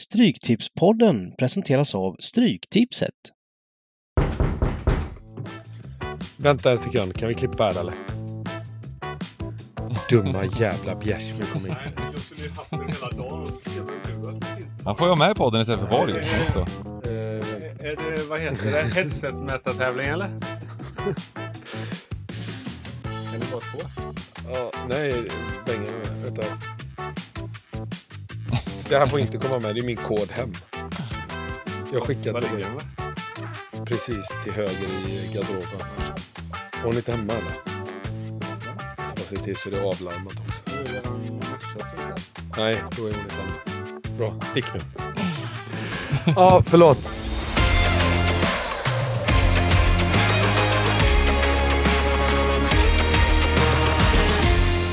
Stryktipspodden presenteras av Stryktipset. Vänta en sekund, kan vi klippa här eller? Dumma jävla Bjärsmyr kom in. Han får ju vara med i podden istället för Borg också. Eh, Är det, vad heter det, headset-mätartävling eller? Kan det vara två? ja, nej, Benjamin, vänta. Det här får inte komma med, det är min kod hem. Jag skickar Var till dig precis till höger i garderoben. Är hon inte hemma eller? Så jag ser till så det är avlarmat också. Är. Nej, då är hon inte hemma. Bra, stick nu. Ja, förlåt.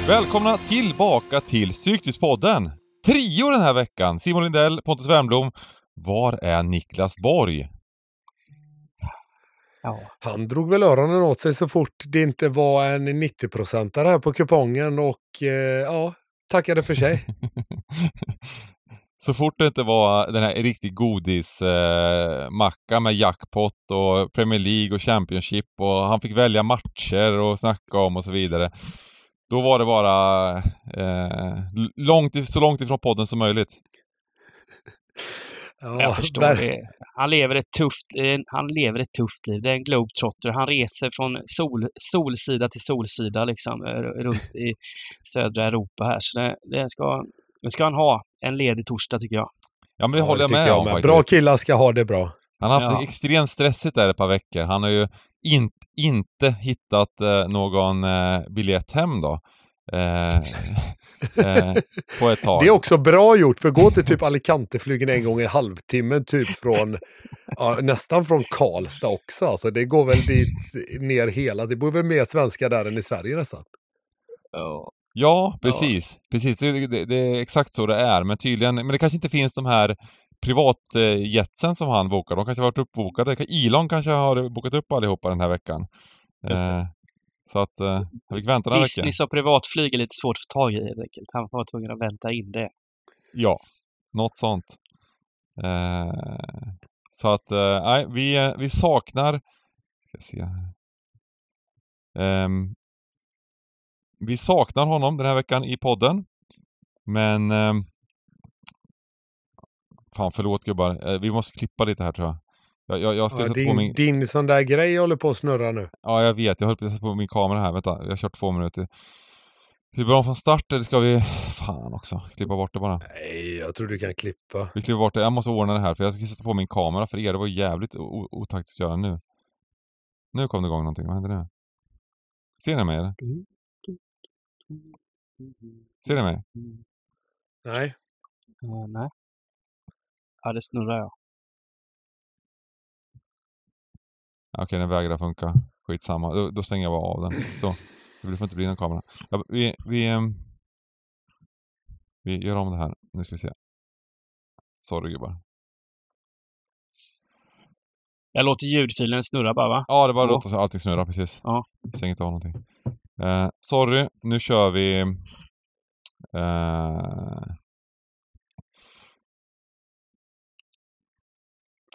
Välkomna tillbaka till Stryktipspodden! Trio den här veckan. Simon Lindell, Pontus Wernbloom. Var är Niklas Borg? Ja. Han drog väl öronen åt sig så fort det inte var en 90-procentare här på kupongen och eh, ja, tackade för sig. Så fort det inte var den här riktigt godis eh, macka med jackpot och Premier League och Championship och han fick välja matcher och snacka om och så vidare. Då var det bara eh, långt, så långt ifrån podden som möjligt. Ja, Jag förstår ver- det. Han lever ett tufft, eh, han lever ett tufft liv. Det är en globetrotter. Han reser från sol, solsida till solsida liksom eh, runt i södra Europa här. Så det, det, ska, det ska han ha en ledig torsdag tycker jag. Ja men det Ja, håller jag med om faktiskt. Bra killar ska ha det bra. Han har haft Ja. det extremt stressigt där ett par veckor. Han har ju in, inte hittat eh, någon eh, biljett hem då. Eh, eh, på ett tag. Det är också bra gjort, för gå till typ Alicante flyger en gång i halvtimmen typ från, ja, nästan från Karlstad också. Alltså det går väl dit ner hela, det bor väl mer svenskar där än i Sverige nästan. Ja, precis. Precis, det, det, det är exakt så det är. Men tydligen, men det kanske inte finns de här privatjetsen som han bokar. De kanske har varit uppbokade. Elon kanske har bokat upp allihopa den här veckan. Eh, så att eh, jag fick vänta några veckor. Business och privatflyg är lite svårt att få tag i helt enkelt. Han var tvungen att vänta in det. Ja, något sånt. Eh, så att, nej, vi, eh, vi saknar... Ska se. Ehm, vi saknar honom den här veckan i podden. Men... fan, förlåt gubbar. Eh, vi måste klippa lite här tror jag. Jag, jag, jag ska Ja, sätta på din, min... din sån där grej håller på att snurra nu. Ja, jag vet. Jag höll på att sätta på min kamera här. Vänta, jag har kört två minuter. Ska vi börja om från start eller ska vi... Fan också. Klippa bort det bara. Nej, jag tror du kan klippa. Vi klipper bort det. Jag måste ordna det här för jag ska sätta på min kamera för er. Det var jävligt otaktiskt att göra nu. Nu kom det igång någonting. Vad hände nu? Ser ni mig eller? Ser ni mig? Nej, Ja, nej. Ja, det snurrar jag. Ja, Okej, den vägrar funka. Skitsamma. Då, då stänger jag bara av den. Så. Det får inte bli någon kamera. Ja, vi, vi, ehm, vi gör om det här. Nu ska vi se. Sorry gubbar. Jag låter ljudfilen snurra bara va? Ja, det Ja. låta så allting snurrar precis. Ja. Jag stänger inte av någonting. Eh, sorry, nu kör vi... Eh,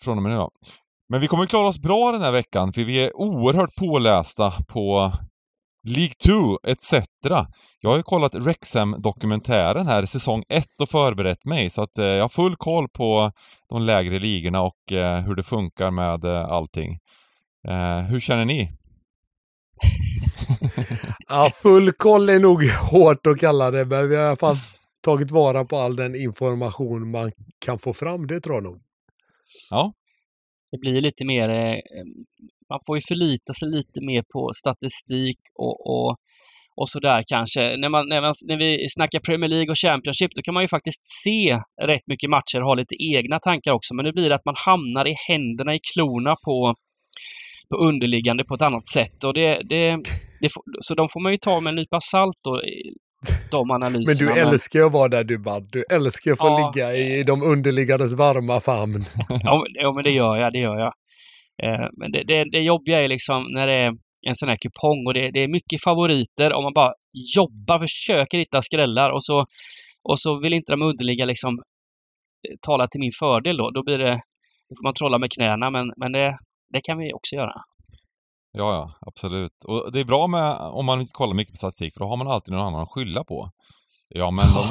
från och med nu då. Men vi kommer klara oss bra den här veckan för vi är oerhört pålästa på League 2 etc. Jag har ju kollat Rexham-dokumentären här, säsong 1 och förberett mig så att eh, jag har full koll på de lägre ligorna och eh, hur det funkar med eh, allting. Eh, hur känner ni? ja, full koll är nog hårt att kalla det, men vi har i alla fall tagit vara på all den information man kan få fram, det tror jag nog. Ja, Det blir ju lite mer, eh, eh, man får ju förlita sig lite mer på statistik och, och, och sådär kanske. När, man, när, man, när vi snackar Premier League och Championship då kan man ju faktiskt se rätt mycket matcher och ha lite egna tankar också. Men nu blir det att man hamnar i händerna, i klorna på, på underliggande på ett annat sätt. Och det, det, det så de får man ju ta med en nypa salt då, de Men analyserna. du älskar ju att vara där du Bad. Du älskar att få Ja. ligga i de underliggandes varma famn. Ja, men- ja, men det gör jag, det gör jag. Eh, men det, det, det jobbiga är liksom när det är en sån här kupong och det, det är mycket favoriter och man bara jobbar, försöker hitta skrällar och så, och så vill inte de underliga liksom talar till min fördel då. Då blir det, då får man trolla med knäna, men, men det, det kan vi också göra. Ja, ja, absolut. Och det är bra med, om man inte kollar mycket på statistik, för då har man alltid någon annan att skylla på. Ja, men de,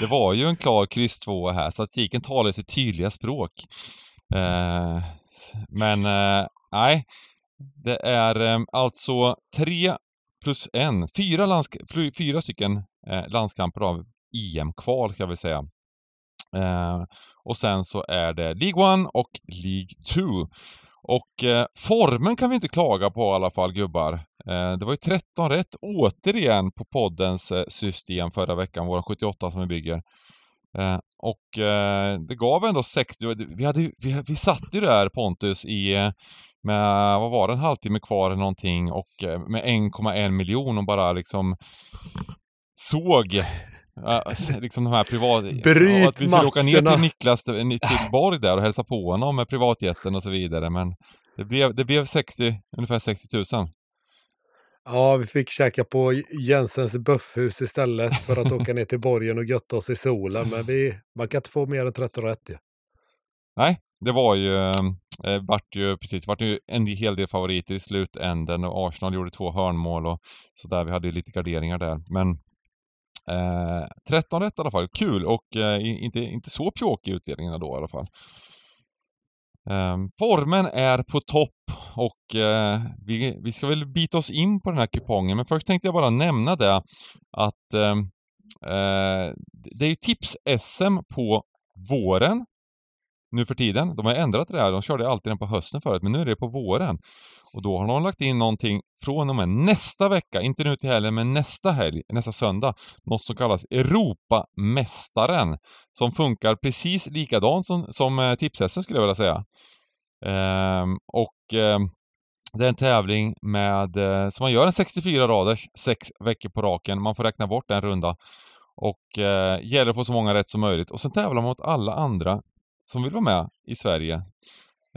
det var ju en klar kryss 2 här. Statistiken talar sitt tydliga språk. Eh, men eh, nej, det är eh, alltså tre plus en, fyra, landsk fyra stycken eh, landskamper av EM-kval ska vi säga. Eh, och sen så är det League 1 och League 2. Och eh, formen kan vi inte klaga på i alla fall gubbar. Eh, det var ju 13 rätt återigen på poddens eh, system förra veckan, våra 78 som vi bygger. Eh, och eh, det gav ändå 60, vi, hade, vi, vi satt ju där Pontus i eh, med, vad var det, en halvtimme kvar eller någonting och eh, med 1,1 miljon och bara liksom såg Uh, liksom de här privat... Bryt att vi skulle åka ner till Niklas, till Borg där och hälsa på honom med privatjeten och så vidare. Men det blev, det blev 60, ungefär 60 000. Ja, vi fick käka på Jensens buffhus istället för att åka ner till borgen och götta oss i solen. Men vi, man kan inte få mer än 13 rätt. Ja. Nej, det var ju, eh, vart ju precis, vart ju en hel del favoriter i slutänden och Arsenal gjorde två hörnmål och sådär. Vi hade ju lite garderingar där. Men Eh, 13 rätt i alla fall, kul och eh, inte, inte så pjåkig utdelningarna då i alla fall. Eh, formen är på topp och eh, vi, vi ska väl bita oss in på den här kupongen men först tänkte jag bara nämna det att ehm, eh, det är ju tips-SM på våren nu för tiden. De har ändrat det här, de körde alltid den på hösten förut, men nu är det på våren. Och då har de lagt in någonting från och med nästa vecka, inte nu till helgen, men nästa helg, nästa söndag, något som kallas Europamästaren. Som funkar precis likadant som, som eh, tipshästen skulle jag vilja säga. Ehm, och ehm, det är en tävling med, eh, så man gör en 64 raders, sex veckor på raken, man får räkna bort en runda. Och eh, gäller att få så många rätt som möjligt. Och sen tävlar man mot alla andra som vill vara med i Sverige.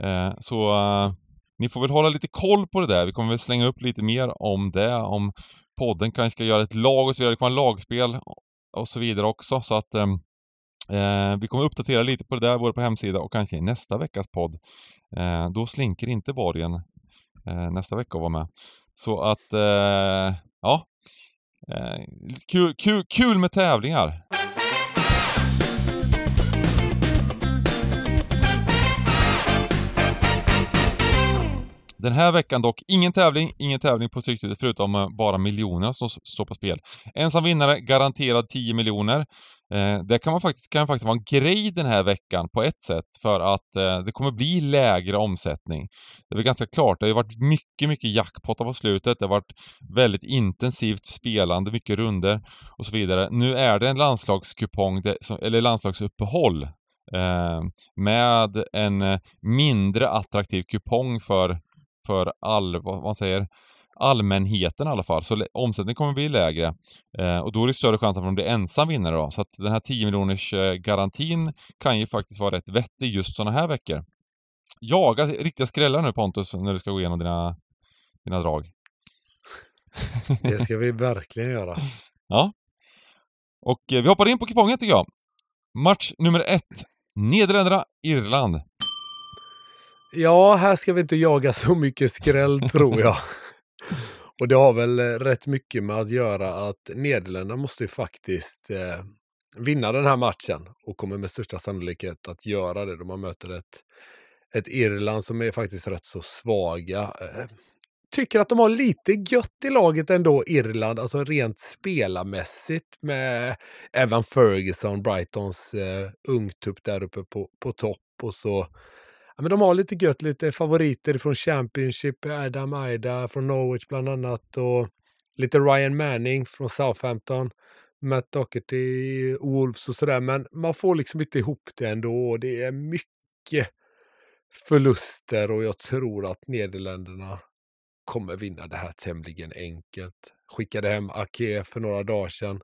Eh, så eh, ni får väl hålla lite koll på det där. Vi kommer väl slänga upp lite mer om det, om podden kanske ska göra ett lag och så vidare. Det kommer vara lagspel och så vidare också. Så att ehm, eh, vi kommer uppdatera lite på det där, både på hemsida och kanske i nästa veckas podd. Eh, då slinker inte borgen eh, nästa vecka att vara med. Så att, eh, ja. Eh, kul, kul, kul med tävlingar. Den här veckan dock ingen tävling, ingen tävling på Stryktipset förutom eh, bara miljonerna som står på spel. Ensam vinnare, garanterad 10 miljoner. Eh, det kan, man faktiskt, kan faktiskt vara en grej den här veckan på ett sätt för att eh, det kommer bli lägre omsättning. Det är väl ganska klart, det har varit mycket, mycket jackpottar på slutet. Det har varit väldigt intensivt spelande, mycket runder och så vidare. Nu är det en landslagskupong, eller landslagsuppehåll eh, med en eh, mindre attraktiv kupong för för all, vad man säger, allmänheten i alla fall. Så omsättningen kommer bli lägre. Eh, och då är det större chans att man blir ensam vinnare då. Så att den här 10 miljoners eh, garantin kan ju faktiskt vara rätt vettig just sådana här veckor. Jaga riktiga skrällar nu Pontus, när du ska gå igenom dina, dina drag. Det ska vi verkligen göra. Ja. Och eh, vi hoppar in på kupongen tycker jag. Match nummer ett. Nederländerna, Irland. Ja, här ska vi inte jaga så mycket skräll tror jag. Och det har väl eh, rätt mycket med att göra att Nederländerna måste ju faktiskt eh, vinna den här matchen och kommer med största sannolikhet att göra det då man möter ett, ett Irland som är faktiskt rätt så svaga. Eh, tycker att de har lite gött i laget ändå, Irland, alltså rent spelarmässigt med Evan Ferguson, Brightons eh, ungtupp där uppe på, på topp och så men de har lite gött, lite favoriter från Championship, Adam Aida från Norwich bland annat och lite Ryan Manning från Southampton, Matt Doherty, Wolves och sådär. Men man får liksom inte ihop det ändå. Det är mycket förluster och jag tror att Nederländerna kommer vinna det här tämligen enkelt. Skickade hem Ake för några dagar sedan.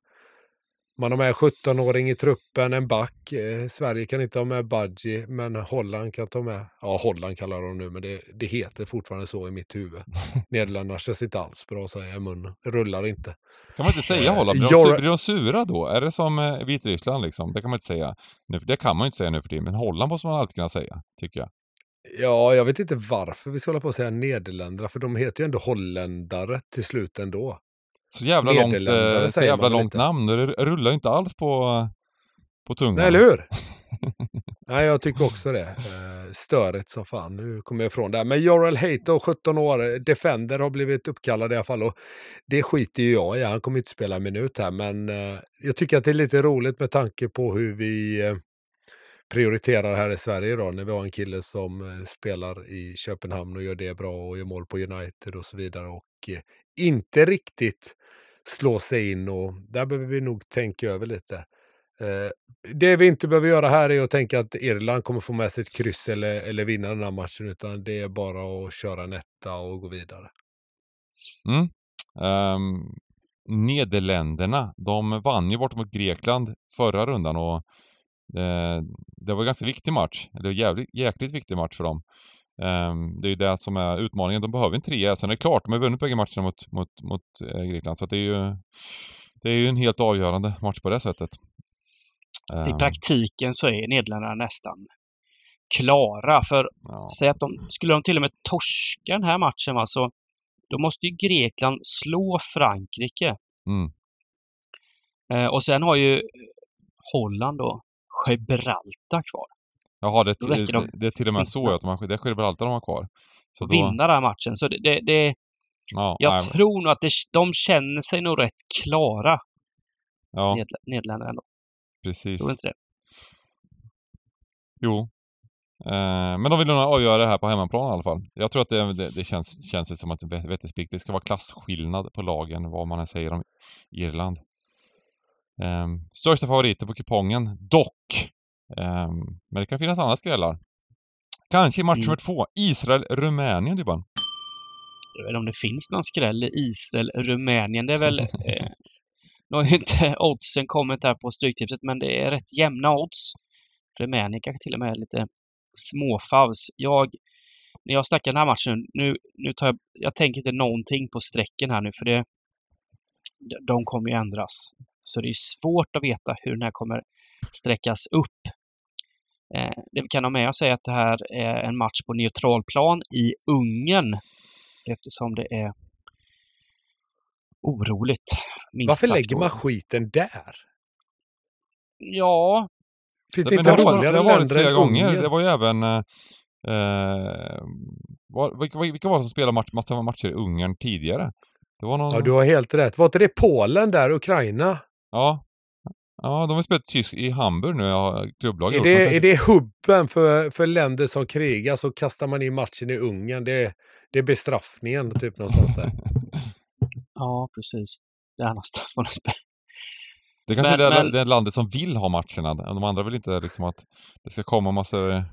Man har med 17-åring i truppen, en back. Eh, Sverige kan inte ha med Budgie, men Holland kan ta med. Ja, Holland kallar de nu, men det, det heter fortfarande så i mitt huvud. Nederländerna känns inte alls bra att säga i munnen. Det rullar inte. Kan man inte säga Holland? Blir de, Jag- su- blir de sura då? Är det som eh, Vitryssland liksom? Det kan man inte säga. Nu, det kan man inte säga nu för tiden, men Holland måste man alltid kunna säga, tycker jag. Ja, jag vet inte varför vi ska hålla på att säga Nederländerna, för de heter ju ändå holländare till slut ändå. Så jävla långt, eh, så jävla långt namn. Det rullar ju inte alls på, på tungan. Nej, eller hur? Nej, jag tycker också det. Eh, Störigt som fan. Nu kommer jag ifrån det. Men Jorel Hato, 17 år, Defender, har blivit uppkallad i alla fall. Och det skiter ju jag i. Han kommer inte spela en minut här. Men eh, jag tycker att det är lite roligt med tanke på hur vi prioriterar här i Sverige då. När vi har en kille som spelar i Köpenhamn och gör det bra och gör mål på United och så vidare. Och inte riktigt slå sig in och där behöver vi nog tänka över lite. Eh, det vi inte behöver göra här är att tänka att Irland kommer få med sig ett kryss eller, eller vinna den här matchen, utan det är bara att köra en etta och gå vidare. Mm. Um, Nederländerna, de vann ju bort mot Grekland förra rundan och eh, det var en ganska viktig match. Eller jävligt, jäkligt viktig match för dem. Ehm, det är ju det som är utmaningen. De behöver en trea, sen är det klart. De har vunnit bägge matcherna mot, mot, mot eh, Grekland, så det är ju det är ju en helt avgörande match på det sättet. I Ehm, praktiken så är Nederländerna nästan klara. För ja. säg att de, skulle de till och med torska den här matchen, va, så då måste ju Grekland slå Frankrike. Mm. Eh, och sen har ju Holland då Gibraltar kvar. Jaha, det, de det är till och med så att de det är Gibraltar de har kvar. Så då, Vinna den här matchen. Så det, det, det, ja, jag nej, tror nog att det, de känner sig nog rätt klara, ja, Ned, Nederländerna ändå. precis. Tror inte det? Jo. Eh, men de vill nog avgöra det här på hemmaplan i alla fall. Jag tror att det, det, det känns, känns som att det. Det ska vara klasskillnad på lagen, vad man än säger om Irland. Eh, största favoriter på kupongen, dock. Eh, men det kan finnas andra skrällar. Kanske i match Mm. nummer två, Israel-Rumänien, Dybban. Jag vet inte om det finns någon skräll i Israel, Rumänien. Det är väl... Eh, nu har ju inte oddsen kommit här på Stryktipset, men det är rätt jämna odds. Rumänien kanske till och med är lite småfavs. Jag, när jag snackar den här matchen, nu, nu tar jag, jag tänker inte någonting på strecken här nu, för det, de- de kommer ju ändras. Så det är svårt att veta hur den här kommer sträckas upp. Eh, det vi kan ha med oss är att det här är en match på neutralplan i Ungern eftersom det är oroligt. Varför lägger man skiten där? Ja, Finns det inte det, har, det roligare har varit flera gånger. Ungern? Det var ju även... Eh, var, vilka, vilka var det som spelade match, massa matcher i Ungern tidigare? Det var någon... Ja, du har helt rätt. Var inte det Polen där, Ukraina? Ja. Ja, de har spelat tysk i Hamburg nu, ja, klubblaget. Är det, är det hubben för, för länder som krigar så kastar man in matchen i Ungern? Det, det är bestraffningen typ någonstans där. ja precis. Det är nästan vad de spelar. Det kanske Men- är det, men- det landet som vill ha matcherna. De andra vill inte liksom att det ska komma massa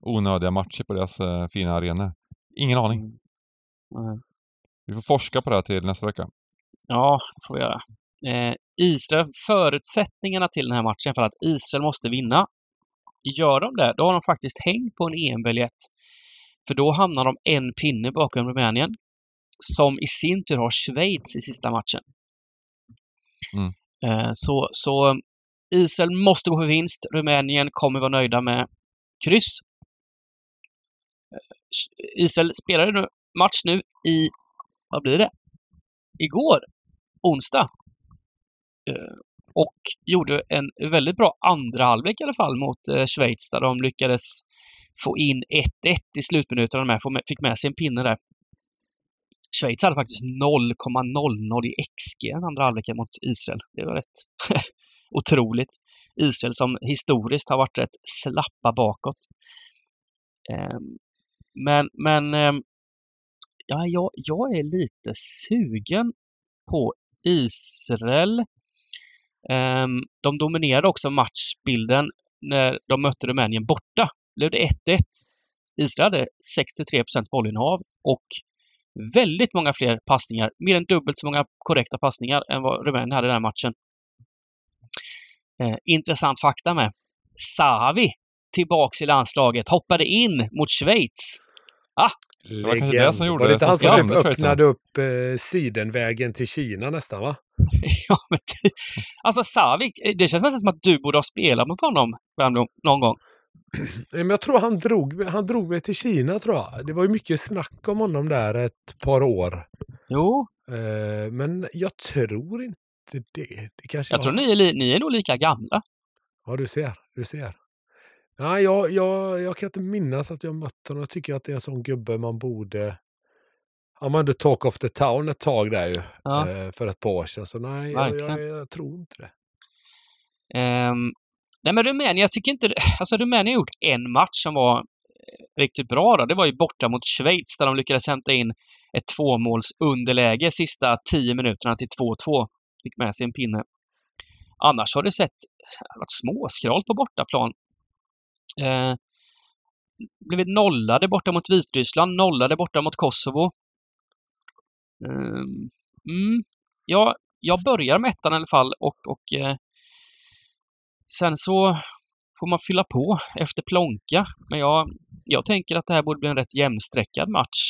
onödiga matcher på deras eh, fina arenor. Ingen aning. Mm. Mm. Vi får forska på det här till nästa vecka. Ja, det får vi göra. Eh, Israel, förutsättningarna till den här matchen för att Israel måste vinna. Gör de det, då har de faktiskt hängt på en EM-biljett. För då hamnar de en pinne bakom Rumänien. Som i sin tur har Schweiz i sista matchen. Mm. Eh, så, så Israel måste gå för vinst. Rumänien kommer vara nöjda med kryss. Eh, Israel spelade nu match nu i, vad blir det? Igår, onsdag. Eh, och gjorde en väldigt bra andra halvlek i alla fall mot eh, Schweiz där de lyckades få in 1-1 i slutminuterna. De med- fick med sig en pinne där. Schweiz hade faktiskt 0,00 i XG den andra halvleken mot Israel. Det var rätt otroligt. Israel som historiskt har varit rätt slappa bakåt. Ehm, men, men ehm, ja, jag, jag är lite sugen på Israel. Ehm, de dominerade också matchbilden när de mötte Rumänien borta. Blev det 1-1. Israel hade 63% bollinnehav och väldigt många fler passningar. Mer än dubbelt så många korrekta passningar än vad Rumänien hade i den här matchen. Eh, intressant fakta med. Savi tillbaks i landslaget, hoppade in mot Schweiz var kanske det som gjorde Var det det inte han som skrämde typ öppnade upp eh, sidenvägen till Kina nästan va? ja, men det, alltså Savi, det känns nästan som att du borde ha spelat mot honom Värmdö, någon gång. Nej, Men jag tror han drog, han drog mig till Kina tror jag. Det var ju mycket snack om honom där ett par år. Jo, Eh, men jag tror inte det. det kanske jag tror ni är, ni är nog lika gamla. Ja, du ser. Du ser. Nej, jag, jag, jag kan inte minnas att jag mött honom. Jag tycker att det är en sån gubbe man borde... Han var ändå talk of the town ett tag där ju. Ja. eh, för ett par år sedan. Så nej, jag, jag, jag tror inte det. Ehm, nej men Rumänien, jag tycker inte... Alltså Rumänien har gjort en match som var eh, riktigt bra då. Det var ju borta mot Schweiz där de lyckades hämta in ett tvåmåls underläge sista tio minuterna till 2-2. Fick med sig en pinne. Annars har det sett har varit småskralt på bortaplan. Eh, blivit nollade borta mot Vitryssland, nollade borta mot Kosovo. Ehm, mm, ja, jag börjar med ettan i alla fall och, och eh, sen så får man fylla på efter plånka. Men jag, jag tänker att det här borde bli en rätt jämnsträckad match.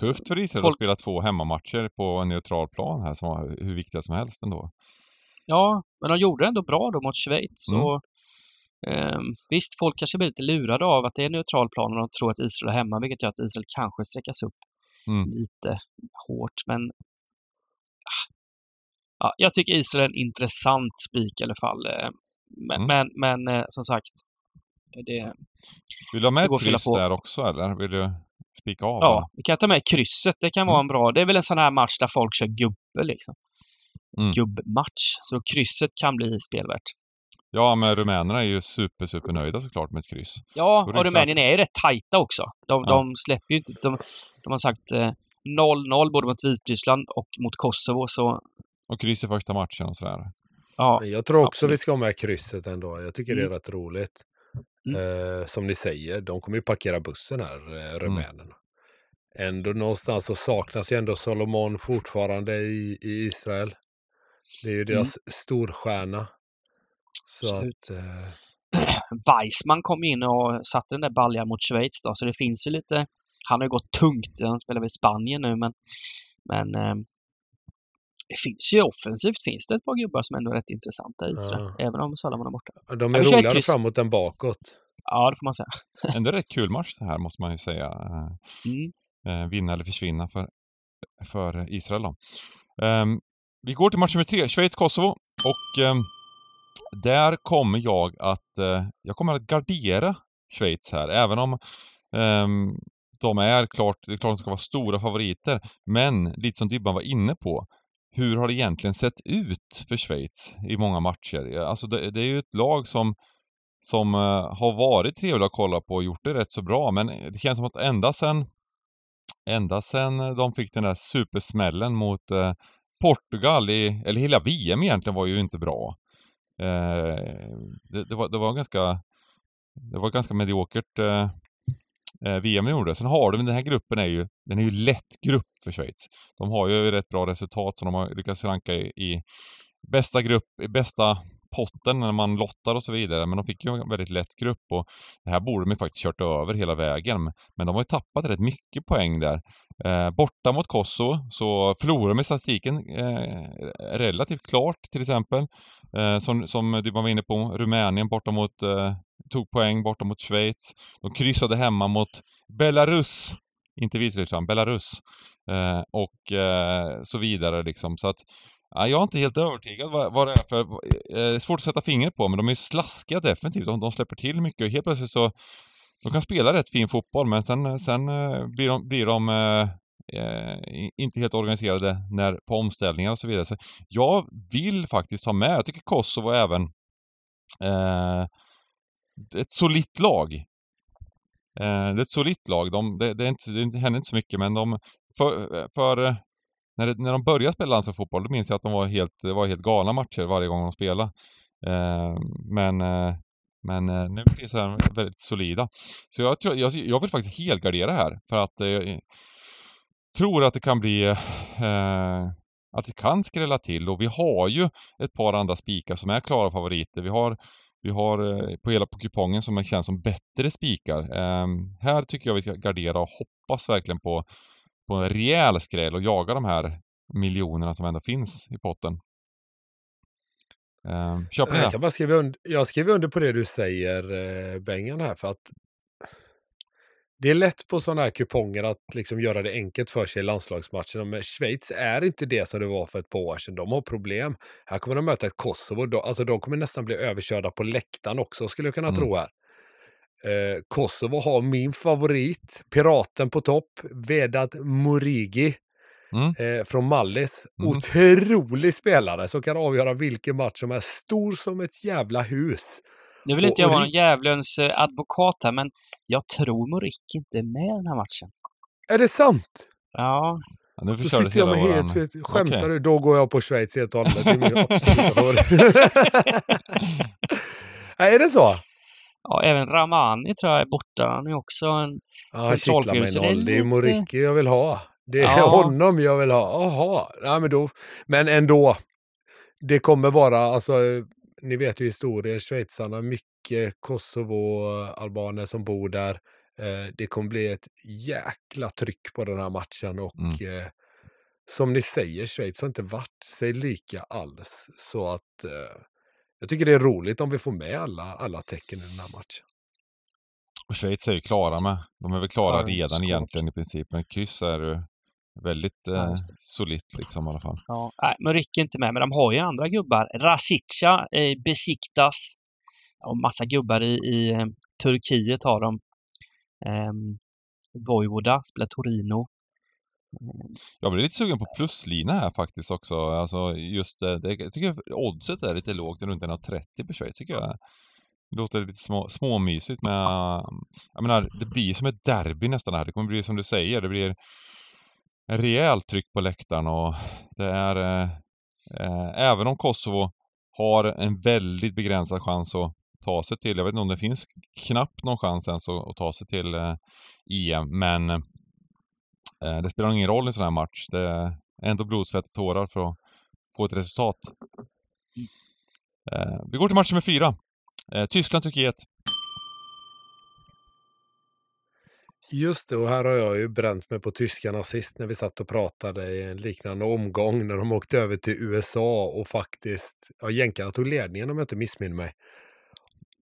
Tufft för Israel Folk- att spela två hemmamatcher på en neutral plan här som var hur viktiga som helst ändå. Ja, men de gjorde det ändå bra då mot Schweiz. Mm. Och, visst, folk kanske blir lite lurade av att det är neutral plan och de tror att Israel är hemma, vilket gör att Israel kanske sträckas upp Mm. lite hårt. Men ah, ja, jag tycker Israel är en intressant spik i alla fall. Eh, Men, Mm. men, men eh, som sagt, det, Vill du ha med ett kryss där också eller? Vill du spika av? ja, vi kan ta med krysset. Det kan vara en bra. Det är väl en sån här match där folk kör gubbe liksom. Mm. Gubbmatch. Så krysset kan bli spelvärt. Ja, men rumänerna är ju super, super nöjda såklart med ett kryss. Ja, det och Rumänien är ju rätt tajta också. De, Ja. de släpper ju inte... De, de har sagt eh, 0-0 både mot Vitryssland och mot Kosovo, så Och kryss i första matchen och sådär. ja. Jag tror också absolut. vi ska ha med krysset ändå. Jag tycker det är Mm. rätt roligt. Mm. Eh, som ni säger, de kommer ju parkera bussen här, eh, rumänerna. Ändå någonstans så saknas ju ändå Solomon fortfarande i, i Israel. Det är ju deras storstjärna. Så. Absolut. att... Eh, Weissman kom in och satte den där baljan mot Schweiz då, så det finns ju lite... Han har ju gått tungt. Han spelar väl i Spanien nu, men... Men... Eh, det finns ju offensivt finns det ett par gubbar som ändå är rätt intressanta i Israel. Ja. Även om Salomon är borta. de Ja, är ett roligare framåt än bakåt. Ja, det får man säga. Ändå rätt kul match det här måste man ju säga. Eh, Mm. eh, vinna eller försvinna för, för Israel då. Ehm, vi går till match nummer tre, Schweiz-Kosovo. Och ehm, där kommer jag att, eh, jag kommer att gardera Schweiz här, även om eh, de är klart, det är klart de ska vara stora favoriter. Men lite som Dybban var inne på, hur har det egentligen sett ut för Schweiz i många matcher? Alltså det, det är ju ett lag som som eh, har varit trevliga att kolla på och gjort det rätt så bra. Men det känns som att ända sen ända sen de fick den där supersmällen mot eh, Portugal, i, eller hela VM egentligen var ju inte bra. Eh, det, det, var, det var ganska det var ganska mediokert eh, eh VM gjorde. Sen har de, den här gruppen är ju, den är ju lätt grupp för Schweiz. De har ju rätt bra resultat som de har lyckats ranka i, i bästa grupp, i bästa potten när man lottar och så vidare. Men de fick ju en väldigt lätt grupp och det här borde de ju faktiskt kört över hela vägen. Men de har ju tappat rätt mycket poäng där. Eh, borta mot Kosovo så förlorar de i statistiken eh, relativt klart till exempel. Eh, som, som du var inne på, Rumänien borta mot, eh, tog poäng borta mot Schweiz. De kryssade hemma mot Belarus, inte Vitryssland, Belarus. Eh, och eh, så vidare liksom. Så att Ja, jag är inte helt övertygad vad, vad det är för... Eh, det är svårt att sätta fingret på, men de är ju slaskiga definitivt, De, de släpper till mycket och helt plötsligt så... De kan spela rätt fin fotboll, men sen, eh, sen eh, blir de, blir de eh, inte helt organiserade när, på omställningar och så vidare. Så jag vill faktiskt ha med, jag tycker Kosovo även eh, ett solitt lag. Eh, det är ett solitt lag. De, det, det, är inte, det händer inte så mycket, men de... För, för när, det, när de började spela landslagsfotboll, då minns jag att de var helt, det var helt galna matcher varje gång de spelade. Eh, men eh, men eh, nu är de väldigt solida. Så jag, tror, jag, jag vill faktiskt helgardera här för att eh, jag tror att det kan bli eh, att det kan skrälla till och vi har ju ett par andra spikar som är klara favoriter. Vi har, vi har eh, på hela på kupongen som känns som bättre spikar. Eh, här tycker jag vi ska gardera och hoppas verkligen på, på en rejäl skräll och jaga de här miljonerna som ändå finns i potten. Eh, köper ni Jag kan bara skriva under, jag skriver under på det du säger, eh, Bengan, här. För att det är lätt på sådana här kuponger att liksom göra det enkelt för sig i landslagsmatcherna. Men Schweiz är inte det som det var för ett par år sedan. De har problem. Här kommer de möta ett Kosovo. Alltså de kommer nästan bli överkörda på läktaren också, skulle jag kunna Mm. tro här. Eh, Kosovo har min favorit, piraten på topp, Vedat Morigi Mm. eh, från Mallis. Mm. Otrolig spelare som kan avgöra vilken match som är stor som ett jävla hus. Nu vill Och- inte jag vara en djävulens eh, advokat här, men jag tror Morik inte är med i den här matchen. Är det sant? Ja, Ja, nu förstördes sitter jag hela med våran... helt... Skämtar Okej. du? Då går jag på Schweiz helt och hållet. Det är min absoluta. Nej, är det så? Ja, även Ramani tror jag är borta. Han är också en... Ja, så det är noll. Det är ju lite- Moriki jag vill ha. Det är Ja. honom jag vill ha. Jaha. Ja, men, då, men ändå. Det kommer vara, alltså, ni vet ju historien, schweizarna, mycket Kosovo-albaner som bor där. Eh, det kommer bli ett jäkla tryck på den här matchen och Mm. eh, som ni säger, Schweiz har inte varit sig lika alls. Så att eh, jag tycker det är roligt om vi får med alla, alla tecken i den här matchen. Och Schweiz är ju klara med. De är väl klara Ja, redan såklart. egentligen i princip. Men kryss är ju väldigt Ja, eh, solitt liksom i alla fall. Ja, nej, Morik är inte med, men de har ju andra gubbar. Rasica, eh, Besiktas och massa gubbar i, i eh, Turkiet har de. Um, Vojvoda spelar Torino. Jag blir lite sugen på pluslina här faktiskt också. Alltså just det, det jag tycker oddset är lite lågt, runt 1,30 på Schweiz tycker jag. Det låter lite små, småmysigt med, jag menar, det blir som ett derby nästan här. Det kommer bli som du säger, det blir en rejält tryck på läktaren och det är, eh, eh, även om Kosovo har en väldigt begränsad chans att ta sig till, jag vet inte om det finns knappt någon chans ens att, att ta sig till eh, EM, men eh, det spelar ingen roll i en sån här match. Det är ändå blod, svett och tårar för att få ett resultat. Eh, vi går till match nummer fyra. Eh, Tyskland-Turkiet. Just det, och här har jag ju bränt mig på tyskarna sist när vi satt och pratade i en liknande omgång när de åkte över till USA och faktiskt, ja, jänkarna tog ledningen om jag inte missminner mig.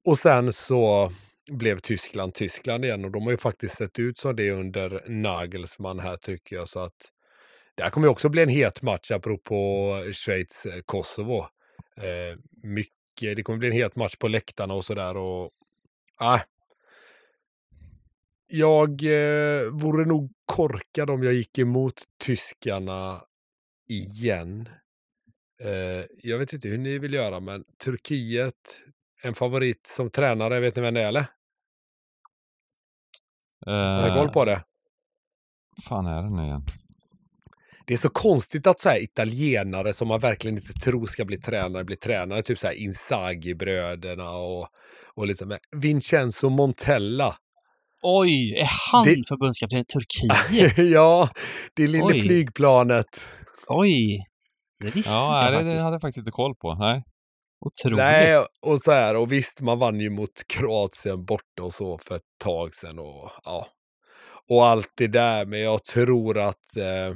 Och sen så blev Tyskland Tyskland igen och de har ju faktiskt sett ut som det under Nagelsmann här tycker jag så att det här kommer ju också bli en het match apropå Schweiz-Kosovo. Eh, eh, mycket, det kommer bli en het match på läktarna och sådär och ah, jag eh, vore nog korkad om jag gick emot tyskarna igen. Eh, jag vet inte hur ni vill göra, men Turkiet, en favorit som tränare, vet ni vem det är eller? Har ni koll på det? fan är det nu igen? Det är så konstigt att så här italienare som man verkligen inte tror ska bli tränare blir tränare. Typ så här Inzaghi-bröderna och, och lite med. Vincenzo Montella. Oj, är han Det- förbundskapten i Turkiet? ja, det lilla Oj. flygplanet. Oj! Det visste Ja, inte jag det, det faktiskt. hade jag faktiskt inte koll på. Nej. Otroligt. Nej, och så här, och visst, man vann ju mot Kroatien borta och så för ett tag sedan och ja. Och allt det där, men jag tror att eh,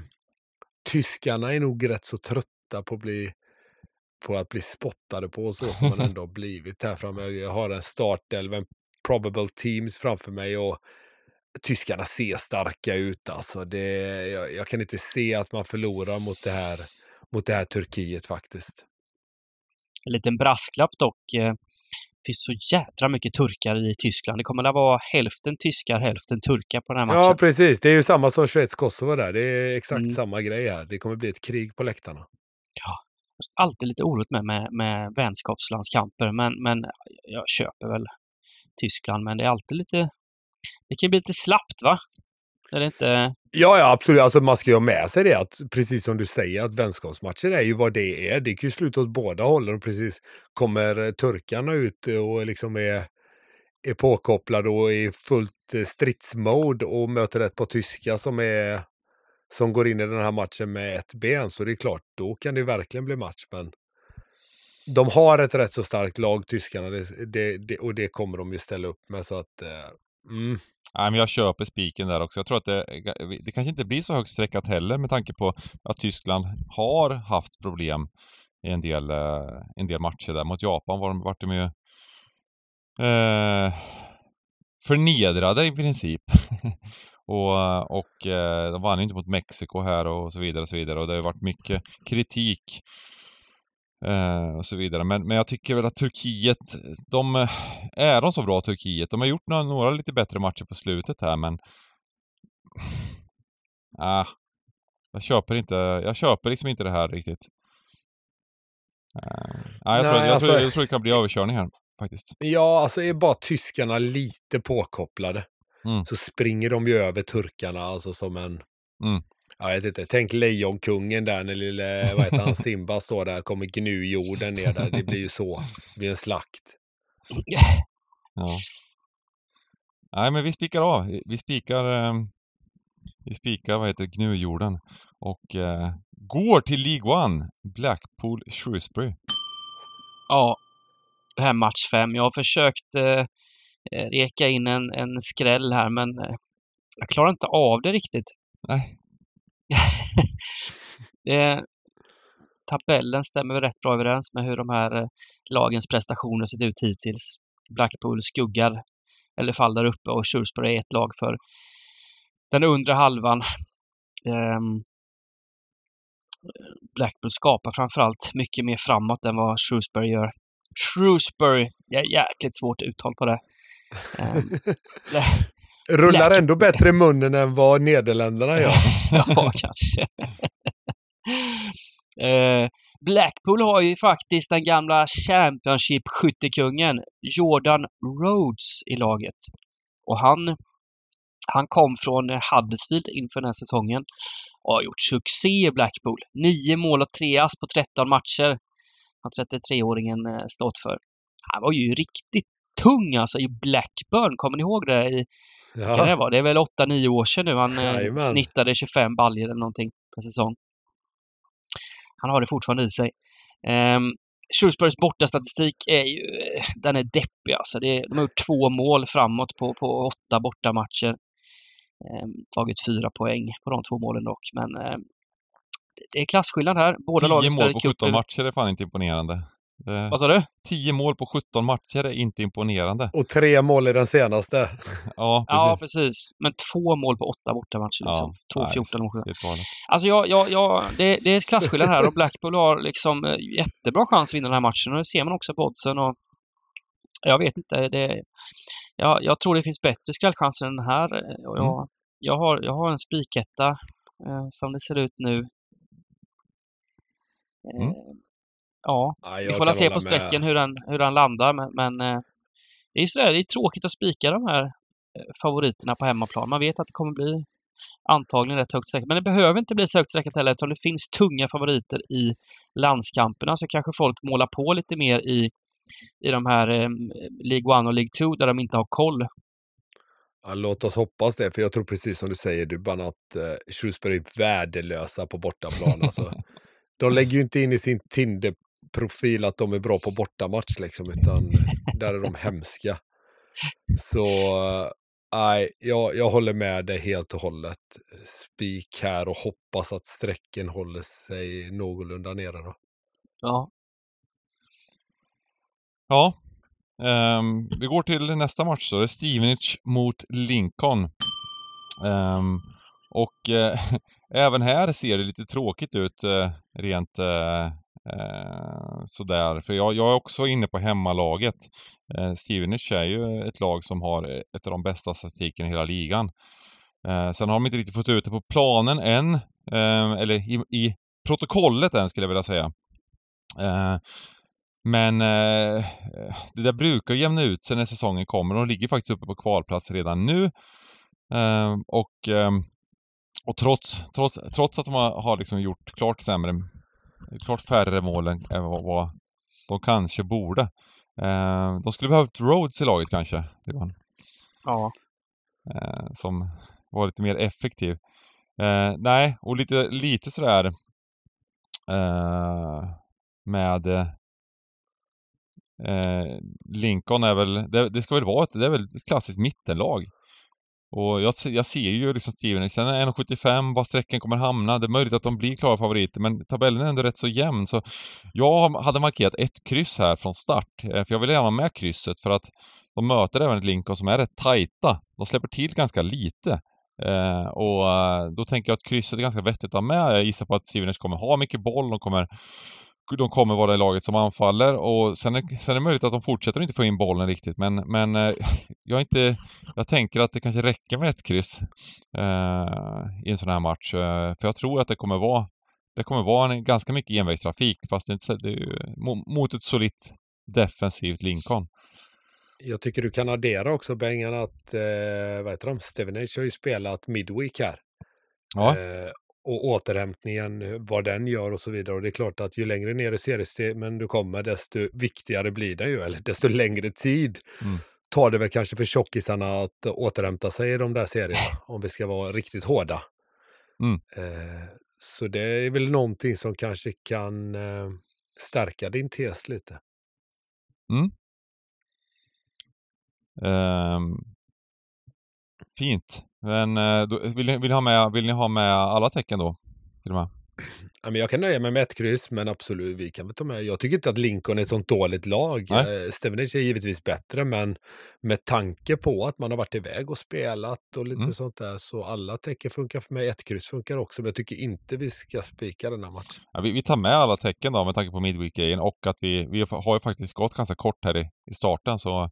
tyskarna är nog rätt så trötta på att bli på att bli spottade på så som man ändå har blivit här framme. Jag har en startelva, en probable teams framför mig och tyskarna ser starka ut. Alltså det, jag, jag kan inte se att man förlorar mot det här, mot det här Turkiet faktiskt. En liten brasklapp dock. eh, Det finns så jädra mycket turkar i Tyskland. Det kommer att vara hälften tyskar, hälften turkar på den här matchen. Ja, precis. Det är ju samma som Schweiz-Kosovo där. Det är exakt Mm. samma grej här. Det kommer bli ett krig på läktarna. Alltid lite oroligt med, med, med vänskapslandskamper, men, men jag köper väl Tyskland. Men det är alltid lite... Det kan bli lite slappt, va? Är det inte... Ja, ja, absolut. Alltså, man ska ju ha med sig det, att, precis som du säger, att vänskapsmatcher är ju vad det är. Det kan ju sluta åt båda hållen. Och precis kommer eh, turkarna ut eh, och liksom är, är påkopplade och i fullt eh, stridsmode och möter ett par tyskar som är som går in i den här matchen med ett ben så det är klart, då kan det verkligen bli match. Men de har ett rätt så starkt lag, tyskarna, det, det, det, och det kommer de ju ställa upp med. Så att, eh, mm. Nej, men jag köper spiken där också. Jag tror att det, eh, det kanske inte blir så högt streckat heller med tanke på att Tyskland har haft problem i en del, eh, en del matcher där. Mot Japan var de, vart de ju eh, förnedrade i princip. och eh, och eh, de vann ju inte mot Mexiko här och så vidare och så vidare. Och det har varit mycket kritik Eh, och så vidare. Men, men jag tycker väl att Turkiet, de, är de så bra Turkiet? De har gjort några, några lite bättre matcher på slutet här men... ah, jag köper inte, jag köper liksom inte det här riktigt. Uh, jag, Nej, tror, jag, alltså, tror, jag tror det kan bli överkörning här faktiskt. Ja, alltså är bara tyskarna lite påkopplade mm. så springer de ju över turkarna alltså som en... Mm. Jag vet inte, tänk Lejonkungen där när lille, vad heter han, Simba står där, kommer gnu jorden ner där. Det blir ju så. Det blir en slakt. Ja. Nej, men vi spikar av. Vi spikar, eh, vi spikar, vad heter gnujorden. Och eh, går till League One, Blackpool Shrewsbury. Ja, det här match fem. Jag har försökt eh, eh, reka in en, en skräll här, men eh, jag klarar inte av det riktigt. Nej, eh, tabellen stämmer rätt bra överens med hur de här eh, lagens prestationer sett ut hittills. Blackpool skuggar eller faller uppe och Shrewsbury är ett lag för den undre halvan. Eh, Blackpool skapar framförallt mycket mer framåt än vad Shrewsbury gör. Shrewsbury, det är jäkligt svårt uttal på det. Rullar ändå bättre i munnen än vad Nederländerna gör. ja, kanske. uh, Blackpool har ju faktiskt den gamla Championship-skyttekungen Jordan Rhodes i laget. Och han, han kom från Huddersfield inför den här säsongen och har gjort succé i Blackpool. Nio mål och tre ass på 13 matcher har 33-åringen eh, stått för. Han var ju riktigt tung alltså i Blackburn. Kommer ni ihåg det? I, ja. kan det, vara? det är väl 8-9 år sedan nu han eh, Jajamän. snittade 25 baljor eller någonting per säsong. Han har det fortfarande i sig. Um, Shrewsburys bortastatistik är ju, eh, den är deppig alltså. Det är, de har gjort två mål framåt på, på åtta bortamatcher. Um, tagit fyra poäng på de två målen dock, men um, det är klasskillnad här. Båda lagen spelar mål på 17 matcher är fan inte imponerande. Det... Vad sa du? 10 mål på 17 matcher är inte imponerande. Och tre mål i den senaste. ja, precis. ja, precis. Men två mål på åtta bortamatcher. Liksom. Ja, två, 14 och 7. Alltså, jag, jag, jag, det, det är klasskillnad här och Blackpool har liksom eh, jättebra chans att vinna den här matchen. Och det ser man också på oddsen. Och jag vet inte. Det, jag, jag tror det finns bättre skrällchanser än den här. Och jag, mm. jag, har, jag har en spiketta eh, som det ser ut nu. Mm. Eh, ja, vi får se på sträcken hur den, hur den landar. Men, men eh, det, är sådär, det är tråkigt att spika de här eh, favoriterna på hemmaplan. Man vet att det kommer bli antagligen rätt högt sträckat. Men det behöver inte bli så högt sträckat heller eftersom det finns tunga favoriter i landskamperna så kanske folk målar på lite mer i, i de här eh, League 1 och League 2 där de inte har koll. Ja, låt oss hoppas det, för jag tror precis som du säger Dubban att eh, Shrewsbury är värdelösa på bortaplan. Alltså, de lägger ju inte in i sin Tinder profil att de är bra på bortamatch liksom, utan där är de hemska. Så nej, jag, jag håller med dig helt och hållet. Spik här och hoppas att strecken håller sig någorlunda nere då. Ja. Ja. Um, vi går till nästa match då. Stevenage mot Lincoln. Um, och uh, även här ser det lite tråkigt ut uh, rent uh, Eh, sådär, för jag, jag är också inne på hemmalaget. Eh, Stevenage är ju ett lag som har eh, ett av de bästa statistiken i hela ligan. Eh, sen har de inte riktigt fått ut det på planen än, eh, eller i, i, protokollet än skulle jag vilja säga. Eh, men eh, det där brukar jämna ut sig när säsongen kommer. De ligger faktiskt uppe på kvalplats redan nu. Eh, och eh, och trots, trots, trots att de har, har liksom gjort klart sämre det är klart färre mål än vad, de kanske borde. Eh, de skulle behövt Rhodes i laget kanske, Johan. Ja. Eh, som var lite mer effektiv. Eh, nej, och lite, lite sådär med Lincoln är väl, det, det, ska väl vara ett, det är väl ett klassiskt mittenlag. Och jag, jag ser ju liksom Steven, sen 1,75 var sträckan kommer hamna. Det är möjligt att de blir klara favoriter, men tabellen är ändå rätt så jämn. Så jag hade markerat ett kryss här från start, eh, för jag vill gärna ha med krysset för att de möter även ett Lincoln som är rätt tajta. De släpper till ganska lite. Eh, och eh, då tänker jag att krysset är ganska vettigt att ha med. Jag gissar på att Stevenage kommer ha mycket boll, de kommer de kommer vara det laget som anfaller och sen är, sen är det möjligt att de fortsätter att inte få in bollen riktigt men, men eh, jag, inte, jag tänker att det kanske räcker med ett kryss eh, i en sån här match. Eh, för jag tror att det kommer vara det kommer vara en, ganska mycket envägstrafik fast det är inte, det är, mot ett solitt defensivt Lincoln. Jag tycker du kan addera också Bengan att, eh, vad heter de, Stevenage har ju spelat Midweek här. Ja. Eh, och återhämtningen, vad den gör och så vidare. Och det är klart att ju längre ner i seriesystemen du kommer, desto viktigare blir det ju, eller desto längre tid Mm. tar det väl kanske för tjockisarna att återhämta sig i de där serierna, om vi ska vara riktigt hårda. Mm. Eh, så det är väl någonting som kanske kan eh, stärka din tes lite. Ehm, fint. Men eh, vill, ni, vill, ni ha med, vill ni ha med alla tecken då? Till och med? Ja, men jag kan nöja mig med ett kryss, men absolut, vi kan väl ta med. Jag tycker inte att Lincoln är ett sånt dåligt lag. Nej. Eh, Stevenage är givetvis bättre, men med tanke på att man har varit iväg och spelat och lite Mm. sånt där, så alla tecken funkar för mig. Ett kryss funkar också, men jag tycker inte vi ska spika den här matchen. Ja, vi, vi tar med alla tecken då med tanke på Midweek-grejen och att vi, vi har ju faktiskt gått ganska kort här i, i starten så